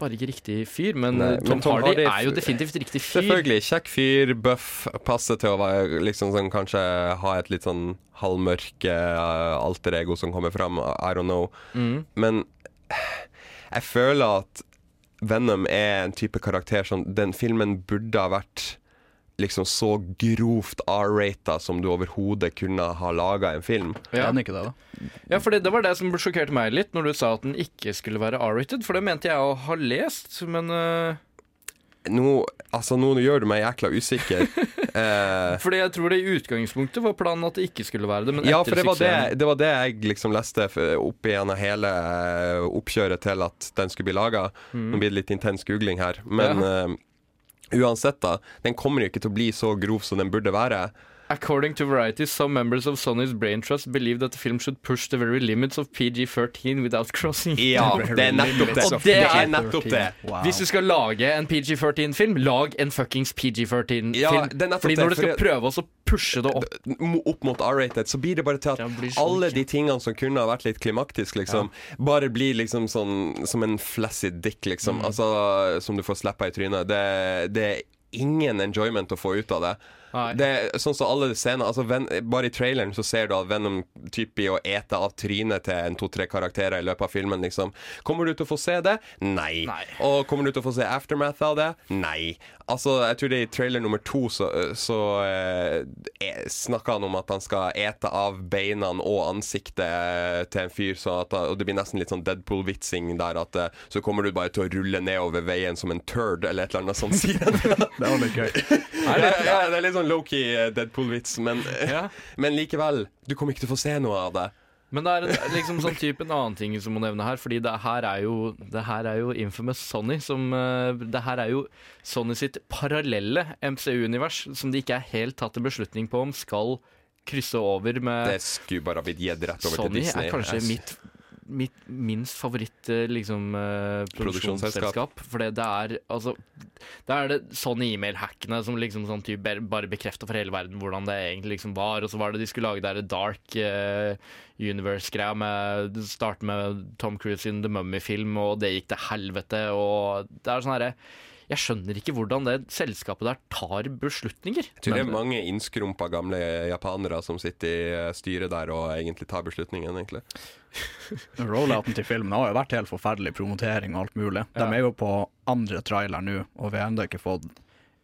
bare ikke riktig fyr. Men, Nei, eh, Tom, men Tom Hardy, Hardy- er jo definitivt riktig fyr. Selvfølgelig. Kjekk fyr, buff, passer til å være liksom sånn Kanskje ha et litt sånn halvmørk uh, alter ego som kommer fram. I don't know. Mm. Men jeg føler at Venom er en type karakter som Den filmen burde ha vært liksom så grovt R-rata som du overhodet kunne ha laga en film. Ja. Den ikke det, da? Ja, for det, det var det som sjokkerte meg litt når du sa at den ikke skulle være R-rated. For det mente jeg å ha lest, men uh, Nå, altså, nå gjør du meg jækla usikker. eh, Fordi jeg tror det i utgangspunktet var planen at det ikke skulle være det. Men ja, for det var det, det var det jeg liksom leste Opp opp igjennom hele eh, oppkjøret til at den skulle bli laga. Mm. Nå blir det litt intens googling her. Men eh, uansett, da. Den kommer jo ikke til å bli så grov som den burde være. According to Variety, some members of Sony's Brain Trust believe that the film should push the very limits of PG-13 without crossing Ja, det er nettopp det. Og det er nettopp det. Wow. Hvis du skal lage en PG-13-film, lag en fuckings PG-13-film. Ja, Fordi når du skal prøve å pushe det opp opp mot R-rated, så blir det bare til at alle de tingene som kunne ha vært litt klimaktisk, liksom, bare blir liksom sånn som en flaccid dick, liksom. Mm. Altså, som du får slappa i trynet. Det, det er ingen enjoyment å få ut av det. Nei. Det er sånn som alle scener altså, Ven Bare i traileren så ser du at Venom typ blir å ete av trynet til en to-tre karakterer i løpet av filmen. Liksom. Kommer du til å få se det? Nei. Og kommer du til å få se aftermath av det? Nei. Altså, jeg tror det er i trailer nummer to så, så eh, snakker han om at han skal ete av beina og ansiktet eh, til en fyr, så at, og det blir nesten litt sånn Deadpool-vitsing der at eh, så kommer du bare til å rulle nedover veien som en turd, eller et eller annet sånt, sier han. Det var litt gøy. ja, det er litt sånn low-key eh, Deadpool-vits, men, men likevel. Du kommer ikke til å få se noe av det. Men det er en, liksom sånn type en annen ting som må nevne her. Fordi det her er jo, det her er jo infamous Sony. Som, eh, det her er jo Sony sitt parallelle MCU-univers, som de ikke er helt tatt en beslutning på om skal krysse over med Det skulle bare ha blitt gitt rett over Sony til Disney. Sony er kanskje mitt, mitt minst favoritt eh, liksom, eh, Produksjonsselskap. For det er altså Det er det Sony e-mail-hackene som liksom sånn typ bare- bekrefter for hele verden hvordan det egentlig liksom var. Og så var det de skulle lage det der Dark uh, Universe-greia med Starte med Tom Cruise sin The Mummy-film, og det gikk til helvete. Og det er sånn herre Jeg skjønner ikke hvordan det selskapet der tar beslutninger. Jeg tror det er mange innskrumpa gamle japanere som sitter i eh, styret der og egentlig tar beslutningen, egentlig. Rollouten til filmen har jo vært helt forferdelig, promotering og alt mulig. De er jo på andre trailer nå, og vi har ennå ikke fått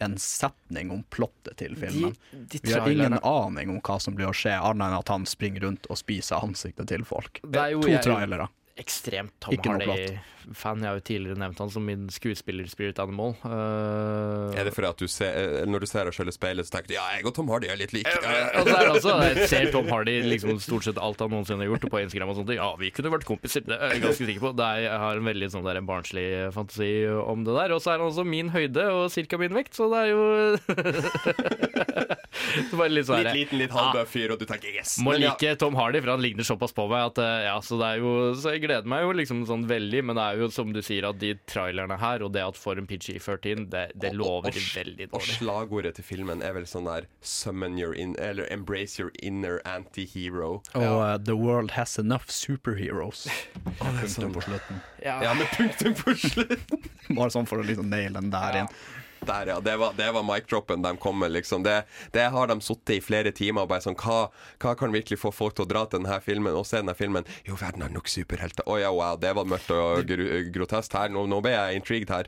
en setning om plottet til filmen. de vi har ingen aning om hva som blir å skje, annet enn at han springer rundt og spiser ansiktet til folk. Det er jo to trailere. Ekstremt Tom Hardy-fan. Jeg har jo tidligere nevnt han som min skuespiller-spirit animal. Uh, Er det fordi at du ser, eh, når du ser deg selv i speilet, så tenker du ja, jeg og Tom Hardy er litt like? og så er det også, Jeg ser Tom Hardy liksom stort sett alt han noensinne har gjort, på Instagram og sånt. Ja, vi kunne vært kompiser, det er jeg ganske sikker på. Det er, jeg har en veldig sånn der barnslig fantasi om det der. Og så er han også min høyde og ca. min vekt, så det er jo litt sånn Litt liten, litt halvbøff fyr, og du tenker yes. Må Men ja. like Tom Hardy, for han ligner såpass på meg at eh, ja, så det er jo Så jeg gleder meg jo liksom sånn veldig, men det er jo som du sier, at de trailerne her, og det at for en PG-13, det, det lover og, veldig dårlig. og slagordet til filmen er vel sånn der Summon your in, Eller embrace your inner anti-hero. Og uh, The World Has Enough Superheroes. Punktum sånn. på slutten. Ja, med punktum på slutten. Bare sånn for å liksom naile den der inn. Der, ja. Det var, det var mic-droppen de kom med, liksom. Det, det har de sittet i flere timer og bare sånn hva, hva kan virkelig få folk til å dra til denne filmen og se denne filmen? Jo, verden har nok superhelter. Å ja, wow, det var mørkt og gr grotesk her. Nå, nå ble jeg intrigued her.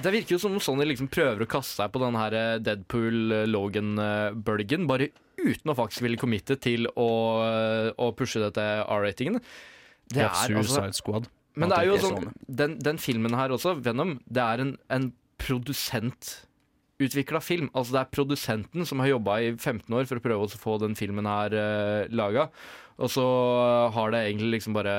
Det virker jo som om Sony liksom prøver å kaste seg på den her eh, Deadpool-Logan-bølgen, bare uten å faktisk ville committe til å, eh, å pushe dette R-ratingen. Det er altså- Men det er jo sånn, er den, den filmen her også, Venom, det er en, en produsentutvikla film. Altså det er produsenten som har jobba i 15 år for å prøve å få den filmen her uh, laga. Og så har det egentlig liksom bare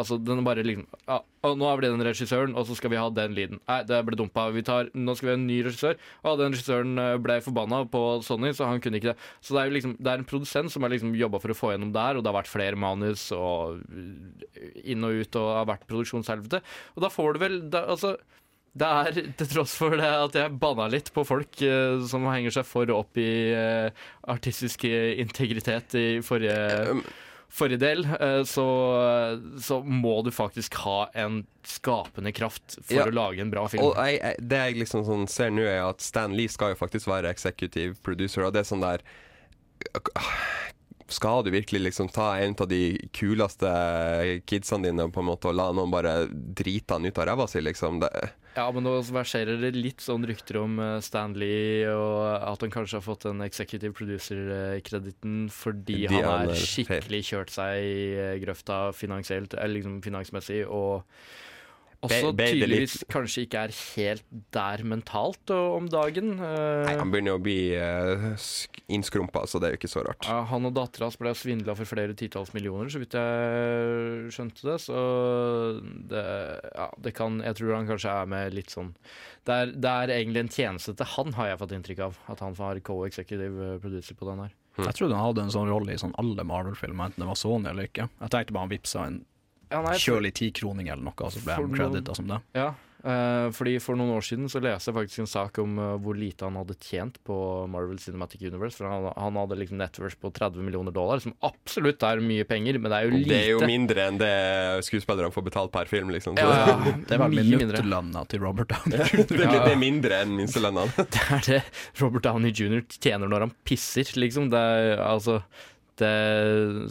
Altså den er bare liksom ja, Nå er det den regissøren, og så skal vi ha den lyden. Nei, det ble dumpa. Vi tar, nå skal vi ha en ny regissør. Og den regissøren eh, ble forbanna på Sony, så han kunne ikke det. Så det er liksom Det er en produsent som har liksom jobba for å få gjennom det her, og det har vært flere manus og inn og ut og har vært produksjonshelvete. Og da får du vel da, Altså det er til tross for det at jeg banna litt på folk eh, som henger seg for opp i eh, artistisk integritet i forrige, forrige del, eh, så, så må du faktisk ha en skapende kraft for Ja. å lage en bra film. Og jeg, jeg, det jeg liksom sånn ser nå, er at Stan Lee skal jo faktisk være executive producer, og det er sånn der Skal du virkelig liksom ta en av de kuleste kidsene dine på en måte og la noen bare drite han ut av ræva si, liksom? Det, Ja, men nå verserer det litt sånn rykter om Stanley og at han kanskje har fått den executive producer-krediten fordi De han er er skikkelig kjørt seg i eh, grøfta finansielt, eller liksom finansmessig, og også Be- be tydeligvis kanskje ikke er helt der mentalt og, om dagen. Eh, nei, han begynner å bli uh, innskrumpa, så det er jo ikke så rart. ja, han og dattera hans ble svindla for flere titalls millioner, så vidt jeg skjønte det. Så det, ja, det kan Jeg tror han kanskje er med litt sånn Det er, det er egentlig en tjeneste til han, har jeg fått inntrykk av. At han har co-executive producer på den her. Jeg trodde han hadde en sånn rolle i sånn alle Marvel-filmer, enten det var Sony eller ikke. Jeg tenkte bare han vipsa en Ja, nei, kjølig tikroning eller noe, så ble han credita som det. Ja, uh, fordi For noen år siden så leste jeg faktisk en sak om uh, hvor lite han hadde tjent på Marvel Cinematic Universe. For han, han hadde liksom networth på 30 millioner dollar, som absolutt er mye penger, men det er jo lite. Det er jo mindre enn det skuespillerne får betalt per film, liksom. Ja, ja. Det er vel Mye mindre. minuttlønna til Robert Downey det, Jr. er, det er mindre enn minstelønna. Det er det Robert Downey jr. tjener når han pisser, liksom. Det er, altså, det,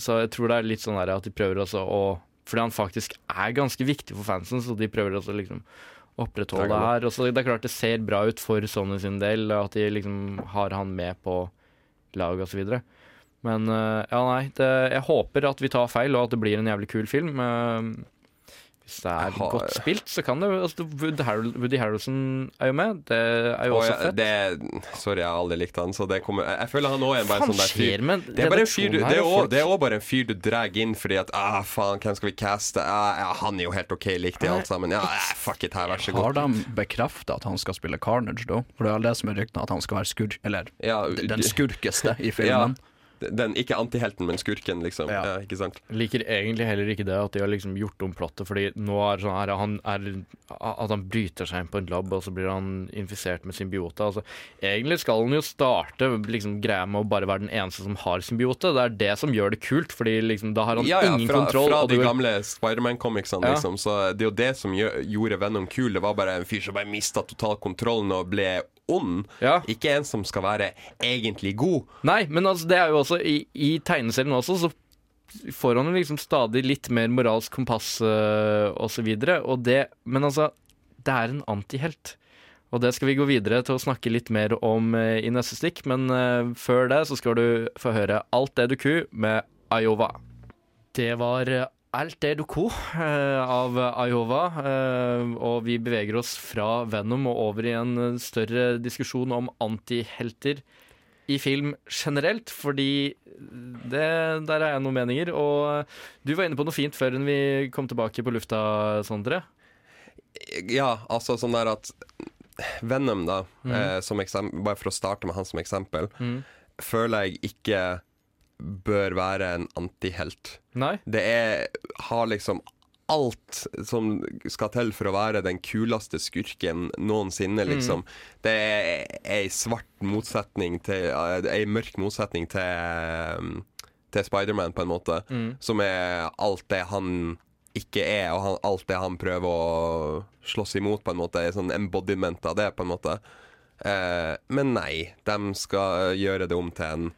så jeg tror det er litt sånn her at de prøver også å Fordi han faktisk er ganske viktig for fansen, så de prøver også liksom opprettholde det her. Også, det er klart det ser bra ut for Sony sin del, at de liksom har han med på laget osv. Men eh, ja, nei. Det, jeg håper at vi tar feil, og at det blir en jævlig kul film. Hvis det er har- godt spilt, så kan det altså, Woody, Harrel, Woody Harrelson er jo med. Det er jo Og også fett. det, sorry, jeg har aldri likt han, så det kommer Jeg, jeg føler han òg er en bare Faen sånn der fyr Det er bare en fyr du, det er også, det er også bare en fyr du drar inn fordi at ah, faen, hvem skal vi caste? Ah, ja, han er jo helt OK, likte i alt sammen. Ja, fuck it, her, vær så Har de bekrefta at han skal spille Carnage, da? For det er det som er ryktene, at han skal være skurk... Eller Ja, den skurkeste i Ja, filmen. Den, ikke antihelten, men skurken, liksom. Ja. ikke sant? Liker egentlig heller ikke det at de har liksom gjort om plottet, fordi nå er sånn her han er, At han bryter seg inn på en lab, og så blir han infisert med symbiote. Altså, egentlig skal han jo starte liksom, greia med å bare være den eneste som har symbiote. Det er det som gjør det kult, fordi liksom, da har han Ja, ja, ingen fra, kontroll. fra de du- gamle Spiderman-comicsene, Ja. liksom. Så det er jo det som gjør, gjorde Venom kul. Det var bare en fyr som bare mista total kontrollen og ble ond. Ikke en som skal være egentlig god. Nei, men altså, det er jo også i, i tegneserien også, så får han liksom stadig litt mer moralsk kompass øh, og så videre. Men altså, det er en antihelt. Og det skal vi gå videre til å snakke litt mer om øh, i neste stikk. Men øh, før det så skal du få høre Alt det du ku med Iowa. Det var Alt er doko ko av Iowa. øh, og vi beveger oss fra Venom og over i en øh, større diskusjon om antihelter i film generelt, fordi det, der har jeg noen meninger. Og du var inne på noe fint før vi kom tilbake på lufta, Sondre. Ja, altså sånn der at Venom, da, Mm. eh, bare for å starte med han som eksempel, Mm. føler jeg ikke bør være en antihelt. Nei. Det er, har liksom alt som skal til for å være den kuleste skurken noensinne, liksom. Det er ei svart motsetning til Ei mørk motsetning til, til Spiderman, på en måte. Mm. Som er alt det han ikke er, og han, alt det han prøver å slåss imot, på en måte. Er sånn embodiment av det, på en måte. Eh, men nei, de skal gjøre det om til en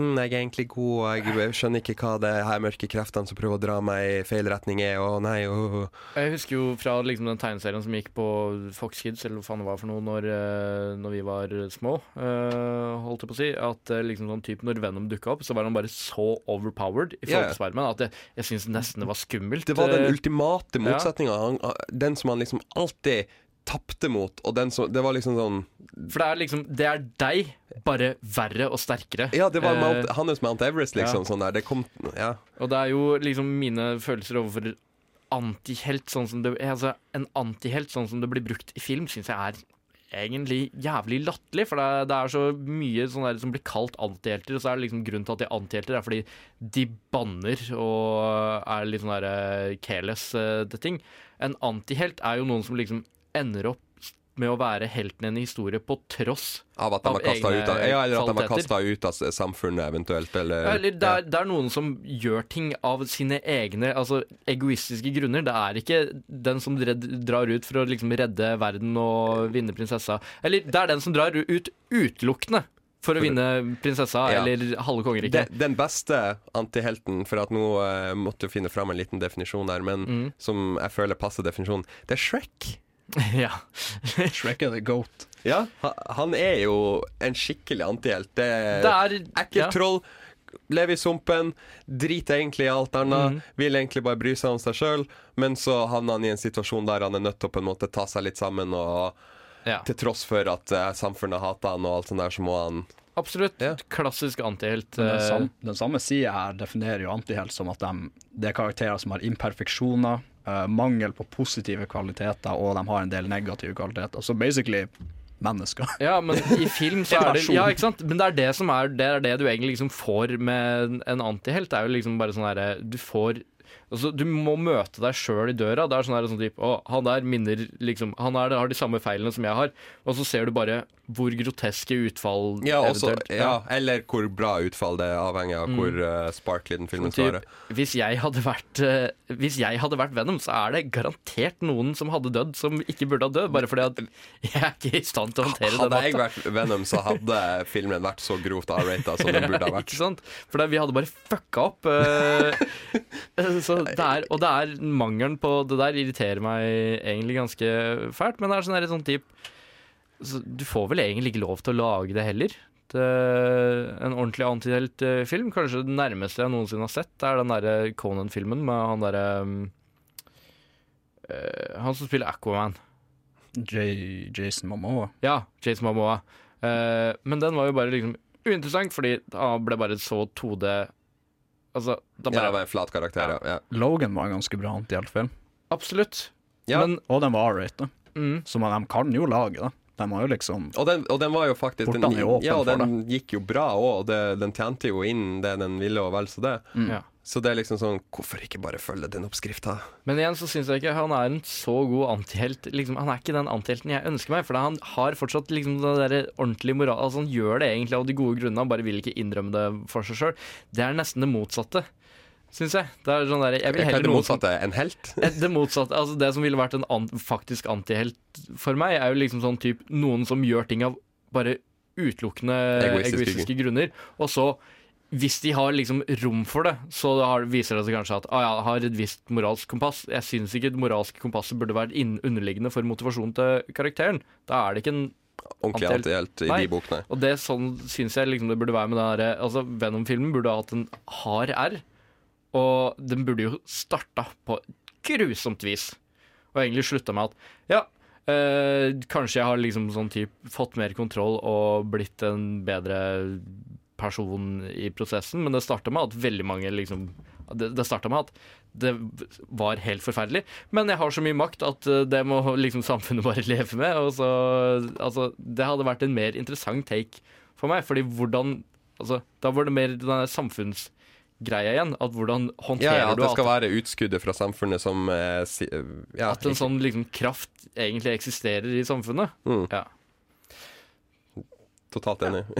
hm, jeg er egentlig god, og jeg skjønner ikke hva det her mørke kreftene som prøver å dra meg i feil retning er, og nei, og Jeg husker jo fra liksom, den tegneserien som gikk på Fox Kids, eller hva faen det var for noe, når, eh, når vi var små, uh, holdt jeg på å si, at eh, liksom sånn type når Venom dukka opp, så var han bare så overpowered i folkesvermen yeah. at jeg, jeg syns nesten det var skummelt. Det var den ultimate motsetninga. Den som han liksom alltid tapte mot, og den som Det var liksom sånn For det er liksom Det er deg, bare verre og sterkere. Ja, det var Eh, Mount, hans Mount Everest, liksom. ja. Sånn der. Det kom Ja. Og det er jo liksom mine følelser overfor antihelt, sånn som det Altså, en antihelt sånn som det blir brukt i film, syns jeg er egentlig jævlig latterlig. For det er, det er så mye sånn der som blir kalt antihelter, og så er det liksom grunnen til at de er antihelter, er fordi de banner og er litt sånn der careless eh, til ting. En antihelt er jo noen som liksom ender opp med å være helten i en historie på tross Av at de har kasta egne ut av Ja, eller at de har kasta ut av samfunnet, eventuelt. Eller, Ja, eller det er, det er noen som gjør ting av sine egne altså egoistiske grunner. Det er ikke den som redd, drar ut for å liksom redde verden og vinne prinsessa. Eller det er den som drar ut utelukkende for å vinne prinsessa Ja. eller halve kongeriket. Den, den beste antihelten, for at nå uh, måtte jeg finne fram en liten definisjon der, men Mm. som jeg føler passer definisjonen, det er Shrek. Ja. Shrek er the goat. Ja, han er jo en skikkelig antihelt. Det er, Det er- ekkelt ja. troll, lever i sumpen, driter egentlig i alt annet, mm. vil egentlig bare bry seg om seg sjøl, men så havner han i en situasjon der han er nødt til å på en måte ta seg litt sammen, og Ja. til tross for at uh, samfunnet hater han og alt sånt der, så må han Absolutt. Klassisk antihelt. Den, eh, sam, den samme sida her definerer jo antihelt som at de, det er karakterer som har imperfeksjoner, eh, mangel på positive kvaliteter, og de har en del negative kvaliteter. Så basically mennesker. Ja, men i film så er det. Ja, ikke sant? Men det er det som er Det er det du egentlig liksom får med en antihelt. Det er jo liksom bare sånn herre Du får Altså, du må møte deg sjøl i døra. Det er sånn her, sånn typ, Å, han der minner liksom Han er, har de samme feilene som jeg har. Og så ser du bare hvor groteske utfall Ja, også, eventuelt ja, eller hvor bra utfall det er, avhengig av Mm. hvor uh, sparkly den filmen Sånn skal være. hvis, jeg hadde vært, eh, hvis jeg hadde vært Venom, så er det garantert noen som hadde dødd, som ikke burde ha dødd. Bare fordi at jeg er ikke i stand til å håndtere den Hadde jeg vært Venom, så hadde filmen vært så grovt R-rata som den burde ha vært. For det, vi hadde bare fucka opp. Uh, så det er, og det er mangelen på det der irriterer meg egentlig ganske fælt. Men det er sånn her, sånn typ så Du får vel egentlig ikke lov til å lage det heller. Det, en ordentlig antihelt-film. Kanskje det nærmeste jeg noensinne har sett, er den derre Conan-filmen med han derre eh, Han som spiller Aquaman. J Jason Momoa. Ja, Jason Momoa. Uh, men den var jo bare liksom uinteressant, fordi han ble bare så 2D Altså, da Ja, det var en flat karakter, ja. ja. Logan var en ganske bra antihjeltfilm. Absolutt. Ja. Men Og den var R-rated. Mm. Så man, de kan jo lage det. De har jo liksom Og den, og den var jo faktisk den, Portene er åpne Ja, og for den gikk jo bra òg, og det, den tjente jo inn det den ville, og vel så det. Mm. Ja. Så det er liksom sånn Hvorfor ikke bare følge den oppskrifta? Men igjen så syns jeg ikke han er en så god antihelt. Liksom, han er ikke den antihelten jeg ønsker meg, for han har fortsatt liksom den der ordentlige moral Altså Han gjør det egentlig av de gode grunnene, han bare vil ikke innrømme det for seg sjøl. Det er nesten det motsatte, syns jeg. Det er sånn der, jeg vil er heller det motsatte? En helt? Eh, Det motsatte, altså det som ville vært en an faktisk antihelt for meg, er jo liksom sånn typ noen som gjør ting av bare utelukkende Egoistiske egoistiske, grunner. Og så, hvis de har liksom rom for det, så har, viser det seg kanskje at ah, ja, jeg har et visst moralsk kompass. Jeg syns ikke det moralske kompasset burde vært underliggende for motivasjonen til karakteren. Da er det ikke en Ordentlig antihelt i Nei. de bokene. Og det sånn syns jeg liksom det burde være med den derre Altså, Venom-filmen burde ha hatt en hard R, og den burde jo starta på grusomt vis. Og egentlig slutta med at ja, øh, kanskje jeg har liksom sånn type fått mer kontroll og blitt en bedre person i prosessen, men det starta med at veldig mange liksom Det, det starta med at det var helt forferdelig, men jeg har så mye makt at eh, det må liksom samfunnet bare leve med. Og så, altså, det hadde vært en mer interessant take for meg, fordi hvordan altså, Da var det mer den der samfunnsgreia igjen. At hvordan Ja, håndterer ja, At det skal være utskuddet fra samfunnet som eh, si, ja, at en sånn liksom, kraft egentlig eksisterer i samfunnet. Mm. Ja. Totalt enig.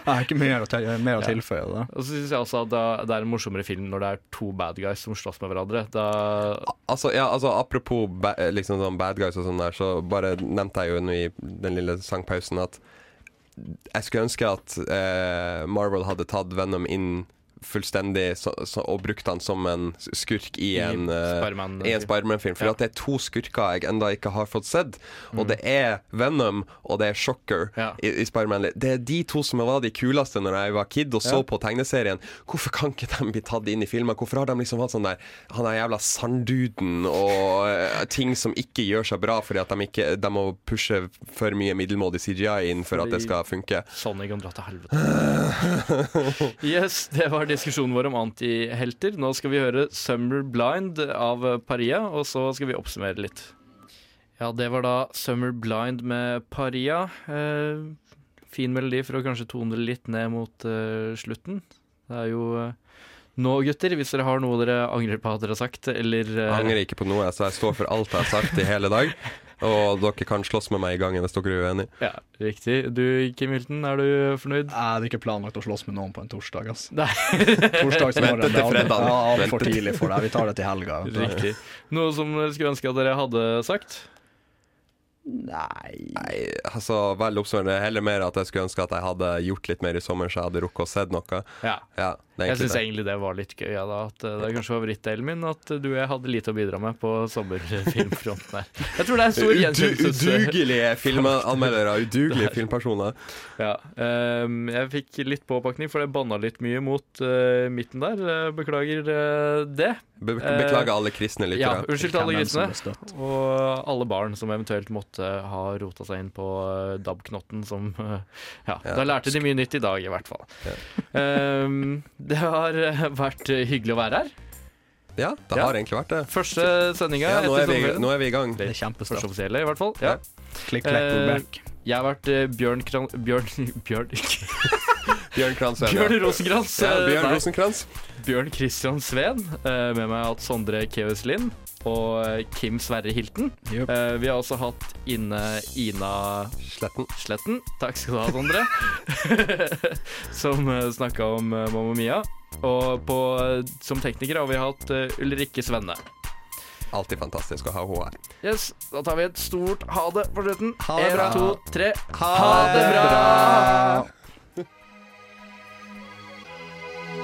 Jeg har ikke mer å, til, mer å Ja. tilføye. Da. Og så synes jeg også at det- det er en morsommere film når det er to bad guys som slåss med hverandre. Da Altså, ja, altså Apropos ba liksom sånn bad guys og sånn der, så bare nevnte jeg jo nå i den lille sangpausen at jeg skulle ønske at eh, Marvel hadde tatt Venom inn fullstendig så, så, og brukt han som en skurk i en, eh, i en Spiderman-film. For Ja. det er to skurker jeg enda ikke har fått sett. Og Mm. det er Venom og det er Shocker Ja. i, i Spiderman. Det er de to som var de kuleste når jeg var kid og så Ja. på tegneserien. Hvorfor kan ikke de bli tatt inn i filmer? Hvorfor har de liksom hatt sånn der Han er jævla sandduden og uh, ting som ikke gjør seg bra fordi at de ikke De må pushe for mye middelmådig CGI inn for at det skal funke. Sony kan dra til helvete. yes, det var diskusjonen vår om antihelter. Nå skal vi høre 'Summer Blind' av Paria, og så skal vi oppsummere litt. Ja, det var da 'Summer Blind' med Paria. Eh, fin melodi for å kanskje tone det litt ned mot eh, slutten. Det er jo eh, nå, gutter, hvis dere har noe dere angrer på at dere har sagt, eller eh, Jeg angrer ikke på noe, så jeg står for alt jeg har sagt i hele dag. Og dere kan slåss med meg i gangen hvis dere er uenige. Ja, riktig. Du, Kim Hilton, er du fornøyd? Jeg hadde ikke planlagt å slåss med noen på en torsdag. ass. Nei. Torsdagsmorgen er alt- fredag. ja, altfor Vente til- tidlig for deg. Vi tar det til helga. Riktig. Noe som dere skulle ønske at dere hadde sagt? Nei Nei, altså vel oppsummert. Er heller mer at jeg skulle ønske at jeg hadde gjort litt mer i sommer, så jeg hadde rukket å sett noe. Ja. Ja, Jeg syns egentlig det var litt gøy. Ja, da, at eh, det er kanskje favorittdelen min at du og jeg hadde lite å bidra med på sommerfilmfronten her. Jeg tror det er stor gjenkjennelse. udugelige filmanmeldere, udugelige filmpersoner. Ja, Um, jeg fikk litt påpakning, for jeg banna litt mye mot uh, midten der. Eh, beklager uh, det. Be beklager alle kristne Ja, unnskyld til alle kristne. Og alle barn som eventuelt måtte ha rota seg inn på DAB-knotten som Ja, Ja. da lærte de mye nytt i dag, i hvert fall. Ehm, det har eh, vært hyggelig å være her. Ja, det Ja. har egentlig vært det. Første sendinga Ja, nå er, vi, nå er vi i gang. Det er Første offisielle, i hvert fall. Ja. Klikk, klekk, we're Eh, back. Jeg har vært eh, Bjørn Kran... Bjørn Bjørn, Bjørn Krans. Bjørn Rosenkrantz. Ja, eh, Bjørn. Rosenkrantz. Bjørn Christian Sveen. eh, Med meg har jeg hatt Sondre Keus Lind og eh, Kim Sverre Hilton. Yep. Uh, Vi har også hatt inne Ina Sletten. Sletten. Takk skal du ha, Sondre. Som snakka om uh, Mamma Mia. Og på, som tekniker har vi hatt uh, Ulrikke Svenne. Alltid fantastisk å ha henne her. Yes, Da tar vi et stort ha det på slutten. Ha det En, bra. to, tre. Ha det bra!